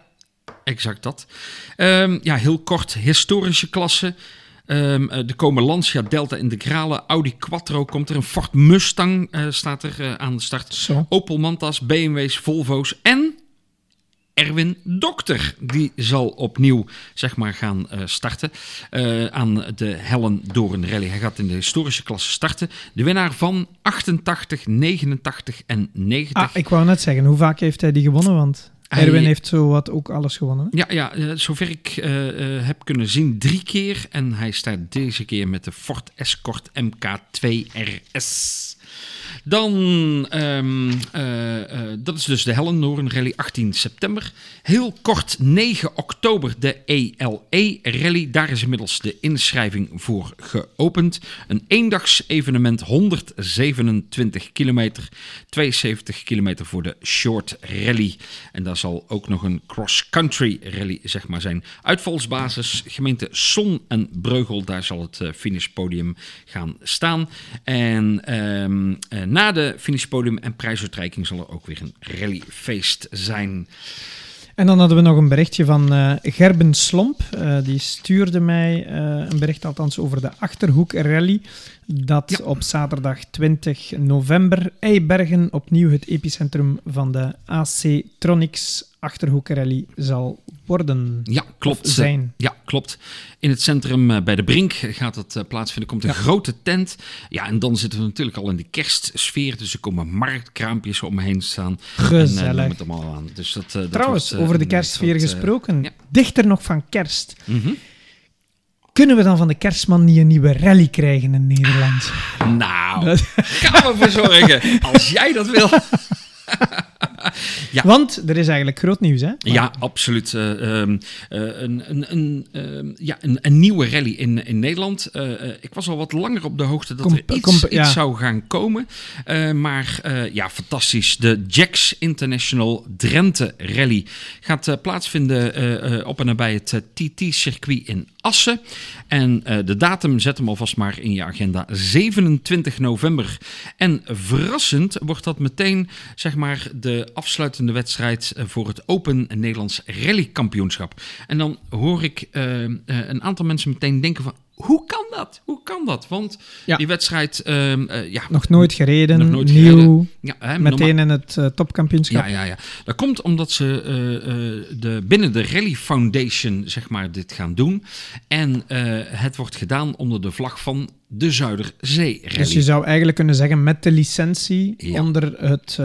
Exact dat. Um, ja, heel kort. Historische klasse. Um, er komen Lancia, Delta Integrale, Audi Quattro komt er, een Ford Mustang uh, staat er uh, aan de start. Zo. Opel Mantas, BMW's, Volvo's en Erwin Dokter. Die zal opnieuw zeg maar, gaan uh, starten aan de Hellen Doorn Rally. Hij gaat in de historische klasse starten. De winnaar van 88, 89 en 90. Ah, ik wou net zeggen, hoe vaak heeft hij die gewonnen? Want... Erwin heeft zo wat ook alles gewonnen. Ja, ja uh, zover ik uh, uh, heb kunnen zien, drie keer. En hij staat deze keer met de Ford Escort MK2 RS. Dan, ehm, eh, eh, dat is dus de Hellendoorn Rally 18 september. Heel kort 9 oktober de ELE Rally. Daar is inmiddels de inschrijving voor geopend. Een eendags evenement 127 kilometer. 72 kilometer voor de Short Rally. En daar zal ook nog een cross-country rally zeg maar, zijn. Uitvalsbasis gemeente Son en Breugel. Daar zal het uh, finishpodium gaan staan. En ehm, eh, na de finishpodium en prijsuitreiking zal er ook weer een rallyfeest zijn. En dan hadden we nog een berichtje van uh, Gerben Slomp. Uh, die stuurde mij uh, een bericht althans over de Achterhoek Rally. Dat ja. op zaterdag 20 november Eibergen opnieuw het epicentrum van de AC Tronics Achterhoek Rally zal worden. Ja, klopt. Zijn. Ja, klopt. In het centrum bij de Brink gaat het plaatsvinden. komt een ja. grote tent. Ja, en dan zitten we natuurlijk al in de kerstsfeer. Dus er komen marktkraampjes om me heen staan. Gezellig. En, uh, het allemaal aan. Dus dat, uh, Trouwens, dat wordt, over de kerstsfeer gesproken. Ja. Dichter nog van kerst. -hmm. Kunnen we dan van de kerstman niet een nieuwe rally krijgen in Nederland? Nou, dat... gaan we voor zorgen. Als jij dat wil. ja. Want er is eigenlijk groot nieuws, hè? Maar... Ja, absoluut. Uh, uh, een, een, een, uh, ja, een, een, nieuwe rally in, in Nederland. ik was al wat langer op de hoogte dat kom, er iets, kom, ja. iets, zou gaan komen. maar ja, fantastisch. De Jacks International Drenthe Rally gaat plaatsvinden op en nabij het TT-circuit in Assen. En de datum zet hem alvast maar in je agenda. 27 november. En verrassend wordt dat meteen, zeg maar, de afsluitende wedstrijd voor het Open Nederlands Rally Kampioenschap. En dan hoor ik uh, een aantal mensen meteen denken van, hoe kan dat? Hoe kan dat? Want ja. die wedstrijd... Uh, uh, ja, nog nooit gereden, nog nooit nieuw, gereden. Ja, hè, meteen in het topkampioenschap. Ja, ja, ja. Dat komt omdat ze de, binnen de Rally Foundation zeg maar, dit gaan doen. En het wordt gedaan onder de vlag van de Zuiderzee Rally. Dus je zou eigenlijk kunnen zeggen met de licentie ja. onder, het,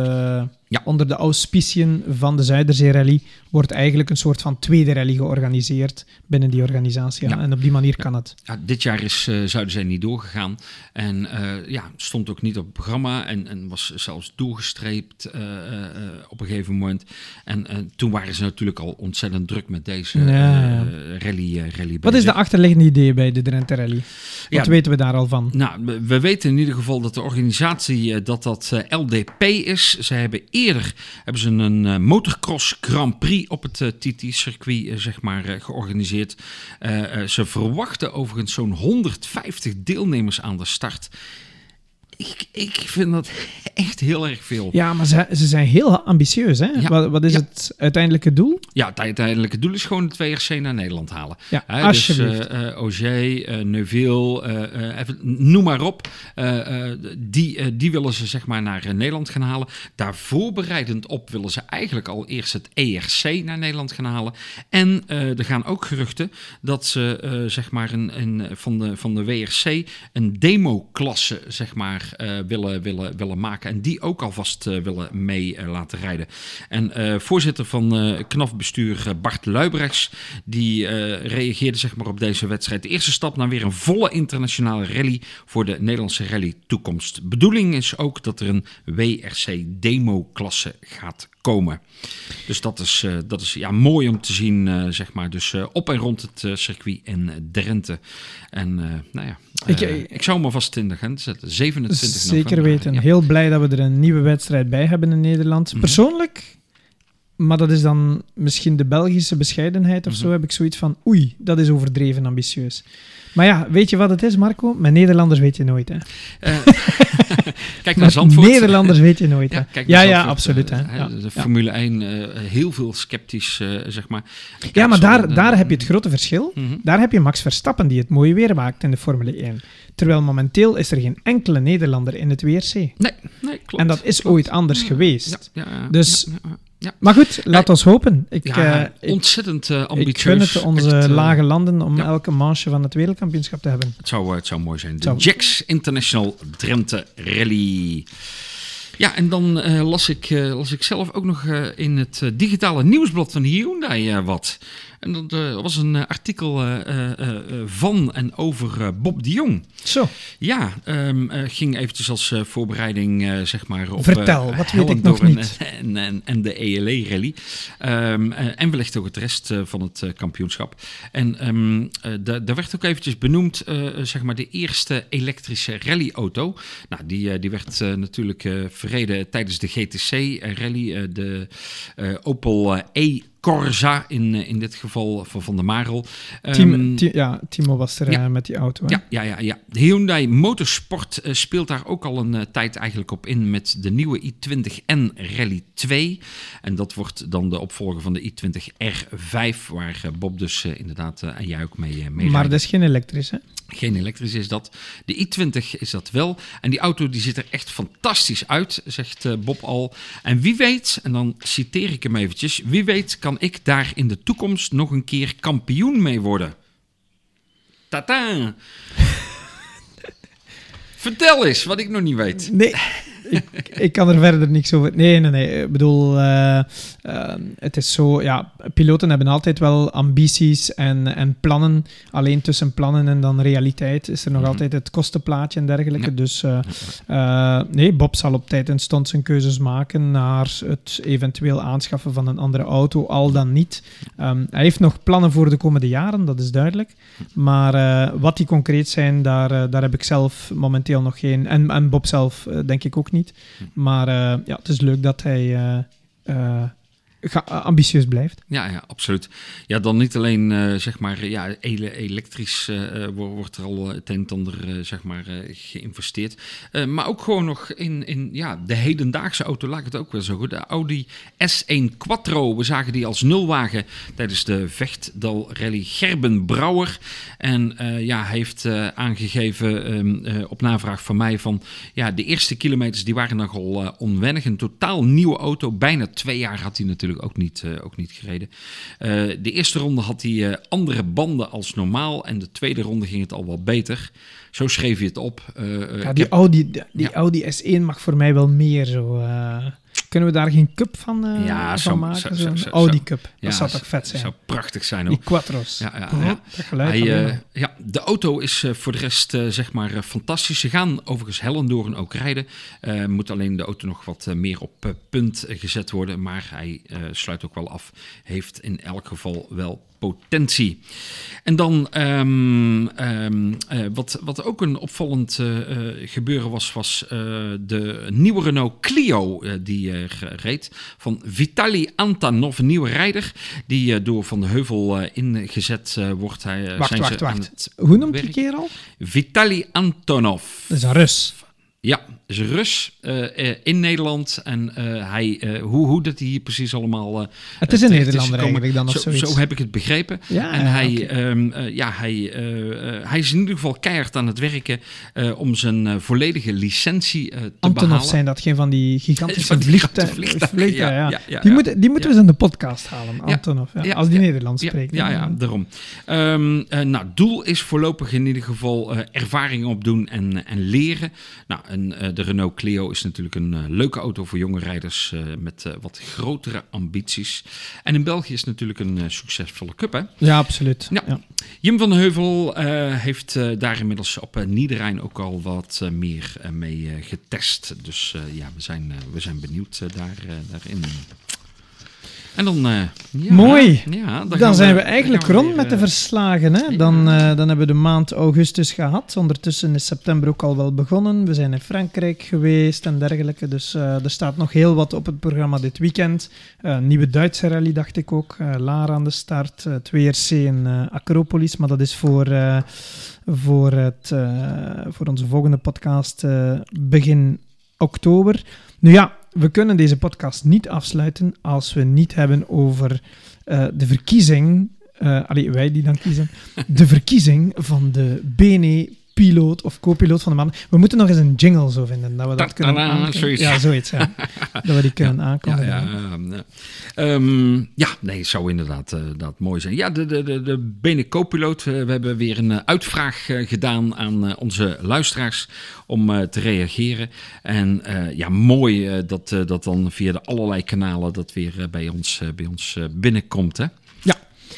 ja. onder de auspiciën van de Zuiderzee Rally wordt eigenlijk een soort van tweede rally georganiseerd binnen die organisatie. Ja. En op die manier kan het. Ja, dit jaar is uh, Zuiderzee niet doorgegaan. En uh, ja, stond ook niet op het programma. En, en was zelfs doorgestreept uh, op een gegeven moment. En toen waren ze natuurlijk al ontzettend druk met deze ja. rally, rally Wat is de achterliggende idee bij de Drenthe Rally? Wat ja, weten we daar al van? Nou, we weten in ieder geval dat de organisatie dat dat LDP is. Ze hebben eerder hebben ze een motocross Grand Prix op het TT-circuit zeg maar, georganiseerd. ze verwachten overigens zo'n 150 deelnemers aan de start. Ik, ik vind dat echt heel erg veel. Ja, maar ze, ze zijn heel ambitieus. Hè? Ja. Wat, wat, is ja. het uiteindelijke doel? Ja, het uiteindelijke doel is gewoon het WRC naar Nederland halen. Ja, He, alsjeblieft. Dus uh, Auger, uh, Neuville, uh, even, noem maar op. die, die willen ze zeg maar naar Nederland gaan halen. Daar voorbereidend op willen ze eigenlijk al eerst het ERC naar Nederland gaan halen. En er gaan ook geruchten dat ze zeg maar een, een, van, de, van de WRC een demo-klasse zeg maar uh, willen, willen, willen maken. En die ook alvast uh, willen mee uh, laten rijden. En voorzitter van knafbestuur Bart Luibrechts, die reageerde zeg maar, op deze wedstrijd. De eerste stap naar weer een volle internationale rally voor de Nederlandse rally toekomst. Bedoeling is ook dat er een WRC demo-klasse gaat komen. Dus dat is, uh, dat is ja, mooi om te zien, uh, zeg maar. Dus uh, op en rond het circuit in Drenthe. En nou ja, ik, ik, zou hem alvast in de agenda zetten. 27 Zeker november. weten. Ja. Heel blij dat we er een nieuwe wedstrijd bij hebben in Nederland. Mm -hmm. Persoonlijk, maar dat is dan misschien de Belgische bescheidenheid of mm -hmm. zo, heb ik zoiets van, oei, dat is overdreven ambitieus. Maar ja, weet je wat het is, Marco? Met Nederlanders weet je nooit, hè? Uh, kijk naar Zandvoort. Nederlanders weet je nooit, hè? Ja, ja, ja, absoluut. Hè? Ja, de Formule 1, uh, heel veel sceptisch, uh, zeg maar. Kijk, ja, maar daar, daar heb je het grote verschil. -hmm. Daar heb je Max Verstappen, die het mooie weer maakt in de Formule 1. Terwijl momenteel is er geen enkele Nederlander in het WRC. Nee, nee klopt. En dat is klopt. ooit anders geweest. Ja, ja, dus... Ja. Maar goed, laat ons hopen. Ik, ja, uh, ontzettend uh, ambitieus. Ik gun het onze echt, uh, lage landen om elke manche van het wereldkampioenschap te hebben. Het zou, het zou mooi zijn. De Jacks International Drenthe Rally. Ja, en dan uh, las, ik, uh, las ik zelf ook nog uh, in het digitale nieuwsblad van Hyundai wat. En dat was een artikel van en over Bob de Jong. Zo. Ja, um, ging eventjes als voorbereiding zeg maar op... Vertel, wat weet ik nog niet. En, en, en de ELE-rally. Um, en wellicht ook het rest van het kampioenschap. En um, daar werd ook eventjes benoemd, zeg maar, de eerste elektrische rallyauto. Nou, die, die werd natuurlijk verreden tijdens de GTC-rally, de Opel E Corsa in, eh, in dit geval van Van der Marel. Team, um, ja, Timo was er ja, uh, met die auto. Ja, ja, ja, ja. De Hyundai Motorsport uh, speelt daar ook al een uh, tijd eigenlijk op in met de nieuwe i20N Rally 2. En dat wordt dan de opvolger van de i20 R5, waar Bob dus inderdaad en jij ook mee, mee Maar dat is geen elektrisch, hè? Geen elektrisch is dat. De i20 is dat wel. En die auto die ziet er echt fantastisch uit, zegt uh, Bob al. En wie weet, en dan citeer ik hem eventjes, wie weet kan ik daar in de toekomst nog een keer kampioen mee worden. Tata! Vertel eens wat ik nog niet weet. Nee, ik, ik, kan er verder niks over. Nee, nee, nee. Ik bedoel, uh, uh, het is zo. Ja, piloten hebben altijd wel ambities en, en plannen. Alleen tussen plannen en dan realiteit is er nog mm -hmm. altijd het kostenplaatje en dergelijke. Ja. Dus uh, nee, Bob zal op tijd en stond zijn keuzes maken naar het eventueel aanschaffen van een andere auto, al dan niet. Um, hij heeft nog plannen voor de komende jaren, dat is duidelijk. Maar wat die concreet zijn, daar, daar heb ik zelf momenteel nog geen. En, en Bob zelf, denk ik ook niet niet. Maar uh, ja, het is leuk dat hij uh, ambitieus blijft. Ja, ja, absoluut. Ja, dan niet alleen uh, zeg maar ja, ele elektrisch uh, wordt er al het een en ander zeg maar geïnvesteerd, maar ook gewoon nog in, in ja, de hedendaagse auto laat ik het ook wel zo goed. De Audi S1 Quattro, we zagen die als nulwagen tijdens de Vechtdal Rally Gerben Brouwer en ja, hij heeft aangegeven um, op navraag van mij van ja, de eerste kilometers die waren nogal onwennig, een totaal nieuwe auto, bijna twee jaar had hij natuurlijk ook niet, uh, ook niet gereden. Uh, de eerste ronde had hij uh, andere banden als normaal. En de tweede ronde ging het al wat beter. Zo schreef je het op. ja, die, heb... Audi, die, die ja. Audi S1 mag voor mij wel meer zo... Kunnen we daar geen cup van, uh, ja, van maken? Zo'n zo, Audi Cup. Dat ja, zou toch vet zijn? zou prachtig zijn hoor. Die Quattros. Ja, ja, ja. Hij, uh, ja, de auto is uh, voor de rest zeg maar fantastisch. Ze gaan overigens Hellendoorn ook rijden. moet alleen de auto nog wat meer op punt gezet worden. Maar hij sluit ook wel af. Heeft in elk geval wel potentie. En dan um, um, uh, wat, wat ook een opvallend uh, gebeuren was, was uh, de nieuwe Renault Clio die reed van Vitali Antonov, een nieuwe rijder die door Van de Heuvel ingezet wordt. Hij, wacht, zijn wacht, wacht. Hoe noemt die kerel? Vitali Antonov. Dat is een Rus. Ja, is Rus uh, in Nederland. En uh, hij, uh, hoe, hoe dat hij hier precies allemaal. het is een Nederlander eigenlijk dan of zo, heb ik het begrepen. Ja, en hij, okay. um, ja, hij, hij is in ieder geval keihard aan het werken om zijn volledige licentie te Antonov behalen. zijn dat geen van die gigantische vliegtuigen? Ja, ja, ja, ja, die, moeten, die moeten we eens in de podcast halen, Antonov. Ja, als die Nederlands spreekt. Ja, ja, daarom. Um, nou, doel is voorlopig in ieder geval ervaring opdoen en, en leren. Nou, en de Renault Clio is natuurlijk een uh, leuke auto voor jonge rijders uh, met uh, wat grotere ambities. En in België is het natuurlijk een succesvolle cup, hè? Ja, absoluut. Ja. ja. Jim van den Heuvel heeft daar inmiddels op Niederrijn ook al wat meer mee getest. Dus ja, we zijn, we zijn benieuwd daar, daarin. En dan, uh, ja, Mooi. Ja, dan, dan zijn we, we eigenlijk we rond weer, met de verslagen. Hè? Dan, uh, dan hebben we de maand augustus gehad. Ondertussen is september ook al wel begonnen. We zijn in Frankrijk geweest en dergelijke. Dus uh, er staat nog heel wat op het programma dit weekend. nieuwe Duitse rally, dacht ik ook. Lara aan de start. 2RC in Acropolis. Maar dat is voor, voor, het, voor onze volgende podcast begin oktober. Nu ja, we kunnen deze podcast niet afsluiten als we niet hebben over uh, de verkiezing. Uh, allee, wij die dan kiezen. De verkiezing van de BNE piloot of co-piloot van de maand. We moeten nog eens een jingle zo vinden, dat we dat kunnen aankondigen. Ja, zoiets, ja. dat we die kunnen Ja, aankondigen. ja, ja. Ehm, ja, nee, het zou inderdaad eh, dat mooi zijn. Ja, de, de, de, de Bene Co-piloot. eh, we hebben weer een eh, uitvraag gedaan aan onze luisteraars om te reageren. En ja, mooi dat, dat dan via de allerlei kanalen dat weer bij ons, bij ons binnenkomt. Hè?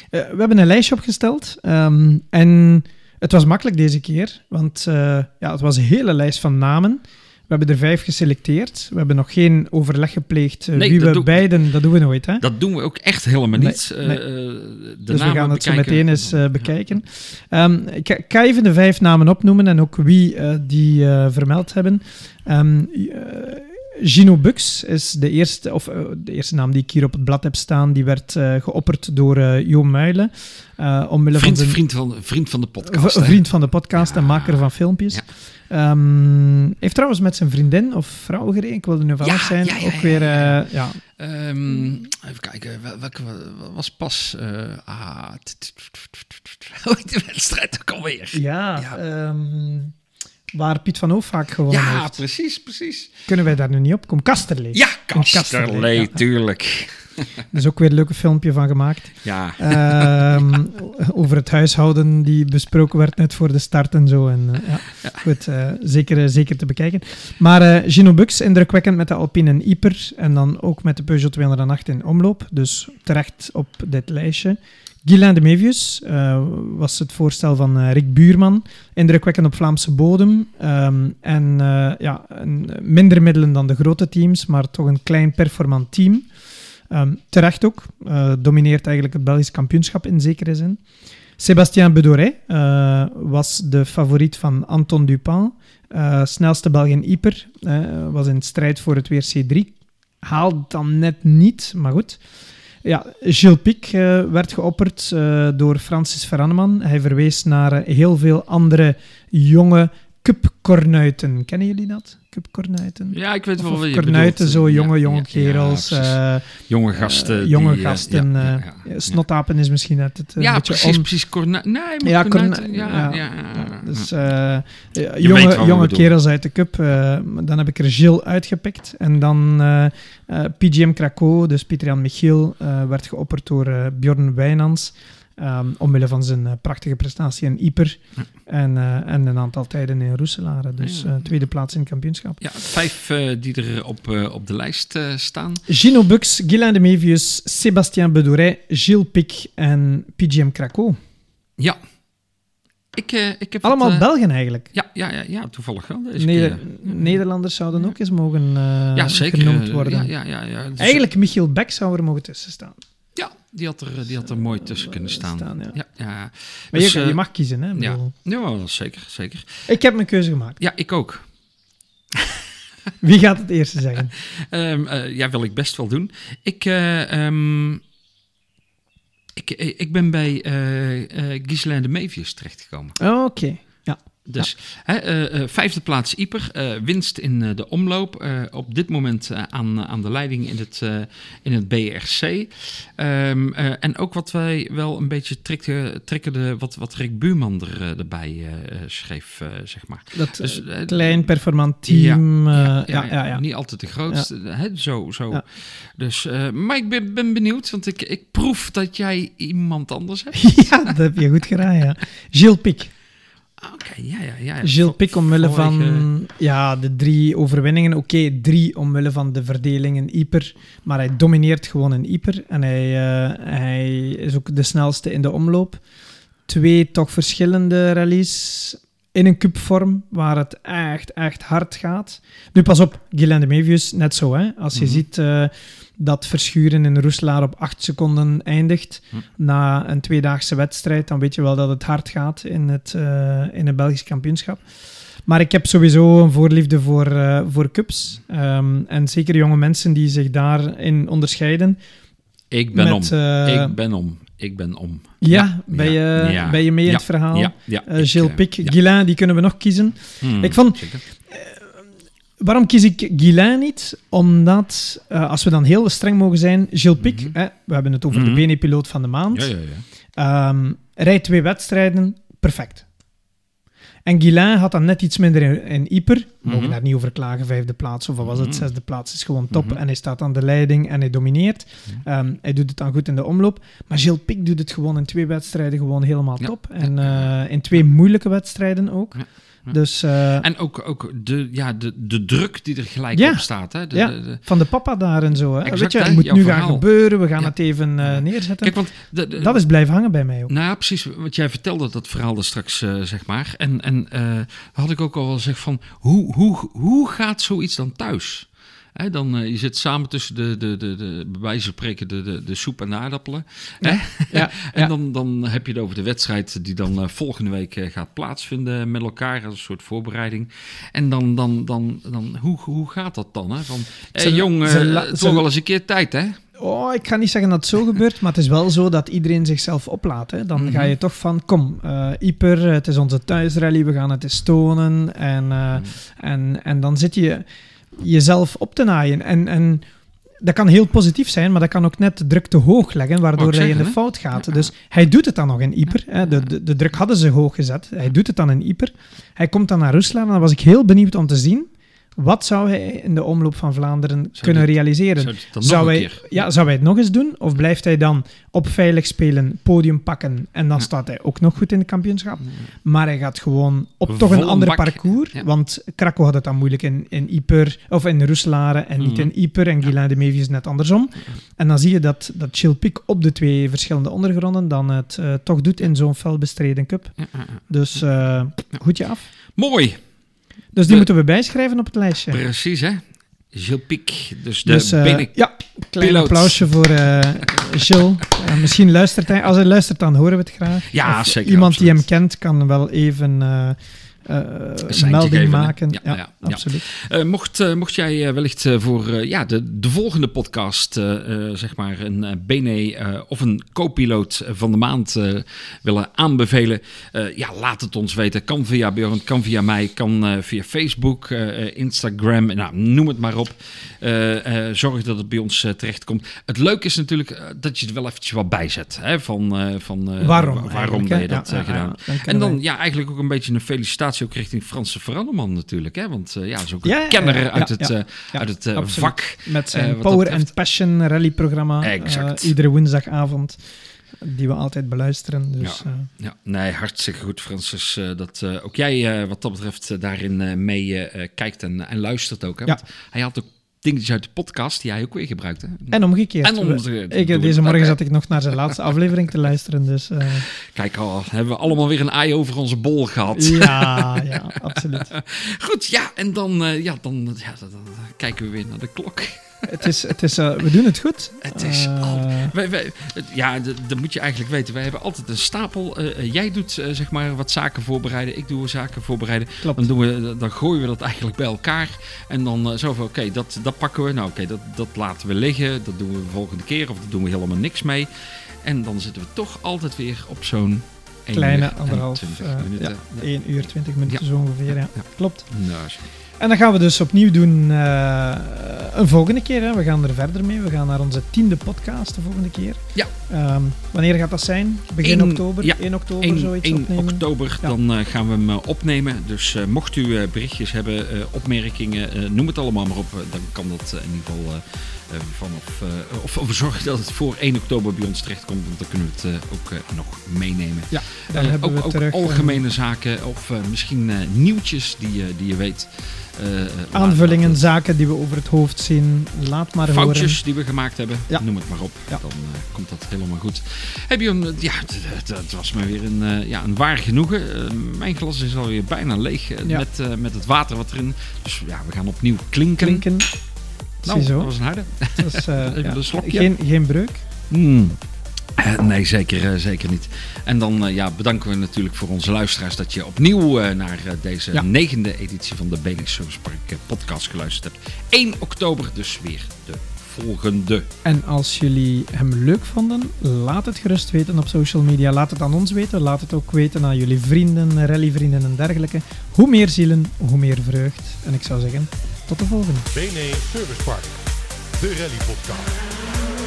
Eh, we hebben een lijstje opgesteld ehm, en het was makkelijk deze keer, want eh, ja, het was een hele lijst van namen. We hebben er vijf geselecteerd. We hebben nog geen overleg gepleegd eh, Nee, wie we beiden, dat doen we nooit. Hè? Dat doen we ook echt helemaal niet. Eh, nee. de dus we gaan het zo meteen eens bekijken. Ehm, ik, ga- ik ga even de vijf namen opnoemen en ook wie die vermeld hebben. Ehm, eh, Gino Bux is de eerste, of, eh, de eerste naam die ik hier op het blad heb staan. Die werd eh, geopperd door eh Jo Muilen. omwille Vriend, van zijn vriend, van, vriend van de podcast. V- vriend van de podcast en maker van filmpjes. Ja. Ehm, heeft trouwens met zijn vriendin of vrouw gereden, ik wilde nu van Ja, af zijn. ja, ja, ook ja, weer, ja. eh, ja. Ehm, even kijken, wel- welke wa- was pas? ah, de wedstrijd ook alweer? Ja, Ja. ehm, waar Piet van Hoof vaak gewonnen Ja, heeft. precies, precies. Kunnen wij daar nu niet op komen? Kasterlee. Ja, Kasterlee, Kasterlee, ja. tuurlijk. Er is ook weer een leuke filmpje van gemaakt. Ja, Ehm, over het huishouden die besproken werd net voor de start en zo. En, eh, ja, Goed, eh, zeker, eh, zeker te bekijken. Maar Gino Bux, indrukwekkend met de Alpine en Yper. En dan ook met de Peugeot 208 in omloop. Dus terecht op dit lijstje. Guylain de Mevius was het voorstel van Rick Buurman. Indrukwekkend op Vlaamse bodem. Ehm, en ja, een, minder middelen dan de grote teams, maar toch een klein performant team. Ehm, terecht ook. Eh, domineert eigenlijk het Belgisch kampioenschap in zekere zin. Sébastien Bedoret eh, was de favoriet van Anton Dupin. Eh, snelste Belg in Yper. eh, was in strijd voor het WRC3. Haalde het dan net niet, maar goed. Ja, Gilles Pic werd geopperd door Francis Veranneman. Hij verwees naar heel veel andere jonge cupkornuiten. Kennen jullie dat? Cupkornuiten? ja ik weet Of, wel of wat je kornuiten, bedoelt. zo Ja, jonge, jonge ja, kerels. ja, eh, jonge gasten. eh, jonge die, eh, gasten. ja, ja, ja. Snotapen is misschien net het een Ja, beetje precies, on- precies. Cornu nee, maar Ja, cornuiten, ja, ja, ja, Ja, dus eh, jonge, jonge kerels uit de cup. eh, dan heb ik er Gilles uitgepikt. En dan eh, eh, PGM Krakow, dus Pieter-Jan Michiel, eh, werd geopperd door Bjorn Wijnands. Ehm, omwille van zijn eh, prachtige prestatie in Yper. Ja. En, eh, en een aantal tijden in Roeselare. Dus Ja. eh, tweede plaats in het kampioenschap. Ja, vijf die er op, op de lijst staan. Gino Bux, Guylain de Mevius, Sébastien Bedouret, Gilles Pic en PGM Krakow. Ja. Ik, ik heb Allemaal Belgen eigenlijk. ja, ja, ja, ja, toevallig wel. Deze Neder- keer. Nederlanders zouden ook eens mogen ja, zeker. genoemd worden. Ja, ja, ja, ja. Dus- Eigenlijk Michiel Beck zou er mogen tussen staan. Ja, die had er, die had er mooi tussen kunnen staan. Staan, ja. ja. Ja, Maar Dus, je, eh, je mag kiezen, hè? ja. ja, zeker, zeker. Ik heb mijn keuze gemaakt. Ja, ik ook. Wie gaat het eerste zeggen? Ehm, eh, ja, wil ik best wel doen. Ik, eh, ehm, ik, ik ben bij eh Ghislaine de Mevius terechtgekomen. Oké. Ja. Dus hè, eh, eh, vijfde plaats Ieper, eh, winst in de omloop. op dit moment aan, aan de leiding in het, in het BRC. Ehm, eh, en ook wat wij wel een beetje trikten, triggerde, wat, wat Rick Buurman er, erbij schreef, zeg maar. Dat Dus, klein performant team. Ja, ja, ja. ja, Niet altijd de grootste. Hè, zo, zo. Dus, maar ik ben, ben benieuwd, want ik, ik proef dat jij iemand anders hebt. Ja, dat heb je goed gedaan, ja. Gilles Pic. Ah, Oké, ja, ja, ja. Gilles Pic omwille van ja, de drie overwinningen. Oké, drie omwille van de verdeling in Yper. Maar hij domineert gewoon in Yper. En hij, eh, hij is ook de snelste in de omloop. Twee toch verschillende rallies in een cupvorm, waar het echt, echt hard gaat. Nu pas op, Guylain de Mevius, net zo. Hè? Als je Mhm. ziet eh, dat Verschuren in Roeselaar op acht seconden eindigt Hm. na een tweedaagse wedstrijd, dan weet je wel dat het hard gaat in het, eh, in het Belgisch kampioenschap. Maar ik heb sowieso een voorliefde voor, eh, voor cups. Ehm, en zeker jonge mensen die zich daarin onderscheiden. Ik ben met, om. eh, ik ben om. Ik ben om. ja, ben, je, ja, ben je mee in ja, het verhaal? Ja, ja. Ik, Gilles eh, Pic, ja. Die kunnen we nog kiezen. Hmm, Ik vond- zeker. Waarom kies ik Guilain niet? Omdat, eh, als we dan heel streng mogen zijn, Gilles Pic, Mhm. hè, we hebben het over Mhm. de BNE-piloot van de maand, Ja, ja, ja. ehm, rijdt twee wedstrijden, perfect. En Guilain had dan net iets minder in, in Yper. We mogen Mhm. daar niet over klagen, vijfde plaats of wat was het, Mhm. zesde plaats is gewoon top. Mhm. En hij staat aan de leiding en hij domineert. Mhm. Ehm, hij doet het dan goed in de omloop. Maar Gilles Pic doet het gewoon in twee wedstrijden gewoon helemaal top. En eh, in twee moeilijke wedstrijden ook. Ja. Ja. Dus eh, En ook, ook de, ja, de, de druk die er gelijk Ja. op staat. Hè? De, Ja. de- de- van de papa daar en zo. Hè. Exact, Weet je, het moet nu gaan gebeuren. We gaan het even eh, neerzetten. Kijk, want dat is blijven hangen bij mij ook. Nou ja, precies. Want jij vertelde dat verhaal er straks, eh, zeg maar. En, en had ik ook al wel gezegd van, hoe, hoe, hoe gaat zoiets dan thuis? Hè, dan, eh, je zit samen tussen de, de, de, de bij wijze van spreken, de, de, de soep en de aardappelen. Ja, en dan, dan heb je het over de wedstrijd die dan eh, volgende week eh, gaat plaatsvinden met elkaar. Als een soort voorbereiding. En dan, dan, dan, dan hoe, hoe gaat dat dan? Hè? Van, Ze- jong, wordt wel eens een keer tijd, hè? Oh, ik ga niet zeggen dat het zo gebeurt, maar het is wel zo dat iedereen zichzelf oplaat. Hè. Dan Mhm. ga je toch van, kom, Ieper, het is onze thuisrally, we gaan het eens tonen. En, Mhm. en, en dan zit je jezelf op te naaien. En, en dat kan heel positief zijn, maar dat kan ook net de druk te hoog leggen, waardoor hij in de fout gaat. Ja. Dus hij doet het dan nog in Ieper. Hè. De, de, de druk hadden ze hoog gezet. Hij doet het dan in Ieper. Hij komt dan naar Rusland en dan was ik heel benieuwd om te zien... Wat zou hij in de omloop van Vlaanderen kunnen dit- realiseren? Zou nog een hij, keer? ja, zou hij het nog eens doen? Of blijft hij dan op veilig spelen, podium pakken en dan Ja. staat hij ook nog goed in het kampioenschap? Maar hij gaat gewoon op toch een ander bak. parcours. Ja. Want Krakow had het dan moeilijk in, in Yper, of in Roeselare en niet Mhm. in Yper. En Guillain de Mevi is net andersom. En dan zie je dat, dat Chilpik op de twee verschillende ondergronden dan het eh, toch doet in zo'n fel bestreden cup. Dus eh goedje af. Mooi. Dus die moeten we bijschrijven op het lijstje. Precies, hè? Gilles Pic. Dus de dus eh, benen- ja, klein piloot. applausje voor eh Gilles. Eh, misschien luistert hij. Als hij luistert, dan horen we het graag. Ja, Of zeker, Iemand die hem kent, kan wel even eh, melding geven, maken. Ja, absoluut. Eh, mocht, eh, mocht jij wellicht voor ja, de, de volgende podcast, zeg maar, een BNE eh, of een co-piloot van de maand willen aanbevelen, ja, laat het ons weten. Kan via Björn, kan via mij, kan via Facebook, Instagram, nou, noem het maar op. Zorg dat het bij ons eh, terechtkomt. Het leuke is natuurlijk dat je er wel eventjes wat bij zet. Hè, van, van, Waarom? wa- waarom ben je dat gedaan? dan En dan wij- ja, eigenlijk ook een beetje een felicitatie ook richting Franse Veranderman natuurlijk. Hè? Want eh, ja, dat is ook een ja, kenner ja, uit het, eh, uit het eh, vak. Met zijn eh, Power and Passion rallyprogramma. Exact. eh, iedere woensdagavond. Die we altijd beluisteren. Dus, Ja. eh, Ja, nee, hartstikke goed Francis. eh, dat eh, ook jij eh, wat dat betreft eh, daarin eh, mee eh, eh, kijkt en, en luistert ook. Hè? Want hij had ook dingetjes uit de podcast die hij ook weer gebruikt. Hè? en omgekeerd. En omgekeerd. Ik, deze morgen zat ik nog naar zijn laatste aflevering te luisteren. Dus eh, Kijk, al hebben we allemaal weer een ei over onze bol gehad. ja, ja, absoluut. Goed, ja, en dan, eh, ja, dan, ja, dan, dan kijken we weer naar de klok. Het is, het is, eh, we doen het goed. Het is Eh, al- Wij, wij, ja, dat moet je eigenlijk weten. Wij hebben altijd een stapel. eh, jij doet zeg maar wat zaken voorbereiden. Ik doe zaken voorbereiden. Klopt. Dan, doen we, dan gooien we dat eigenlijk bij elkaar. En dan zo van, oké, dat, dat pakken we. Nou, oké, dat, dat laten we liggen. Dat doen we de volgende keer. Of daar doen we helemaal niks mee. En dan zitten we toch altijd weer op zo'n... Kleine anderhalf, 20 eh, minuten. ja, 1 uur 20 minuten Ja. zo ongeveer. Ja. Ja. Klopt. Nou, En dan gaan we dus opnieuw doen eh, een volgende keer. Hè. We gaan er verder mee. We gaan naar onze tiende podcast de volgende keer. Ja. Ehm, wanneer gaat dat zijn? Begin Eén- oktober? ja, 1 oktober 1, zoiets 1 opnemen? oktober, Ja. dan eh, gaan we hem eh, opnemen. Dus mocht u berichtjes hebben, opmerkingen, noem het allemaal maar op. dan kan dat in ieder geval vanaf... eh, of, of zorg dat het voor 1 oktober bij ons terechtkomt. Want dan kunnen we het eh, ook eh, nog meenemen. Ja, dan Eh, hebben ook we ook terug... een algemene zaken of eh, misschien eh, nieuwtjes die, je die je weet. Eh, eh, aanvullingen, zaken die we over het hoofd zien. Laat maar horen. Foutjes die we gemaakt hebben, Ja. noem het maar op. Ja. Dan eh, komt dat helemaal goed. Heb je een, eh, ja, het- was me weer een, eh, ja, een waar genoegen. Eh, mijn glas is alweer bijna leeg eh, Ja. met, eh, met het water wat erin. Dus ja, we gaan opnieuw klinken. Klinken. Nou, Ziezo. dat was een harde. Dat is, eh, Even een slokje. geen, geen breuk. Mm. Eh, nee, zeker, eh, zeker niet. En dan ja, bedanken we natuurlijk voor onze luisteraars dat je opnieuw eh, naar deze Ja. negende editie van de Benix Service Park podcast geluisterd hebt. 1 oktober dus weer de volgende. En als jullie hem leuk vonden, laat het gerust weten op social media. Laat het aan ons weten. Laat het ook weten aan jullie vrienden, rallyvrienden en dergelijke. Hoe meer zielen, hoe meer vreugd. En ik zou zeggen, tot de volgende. BNE Service Park, de rally podcast.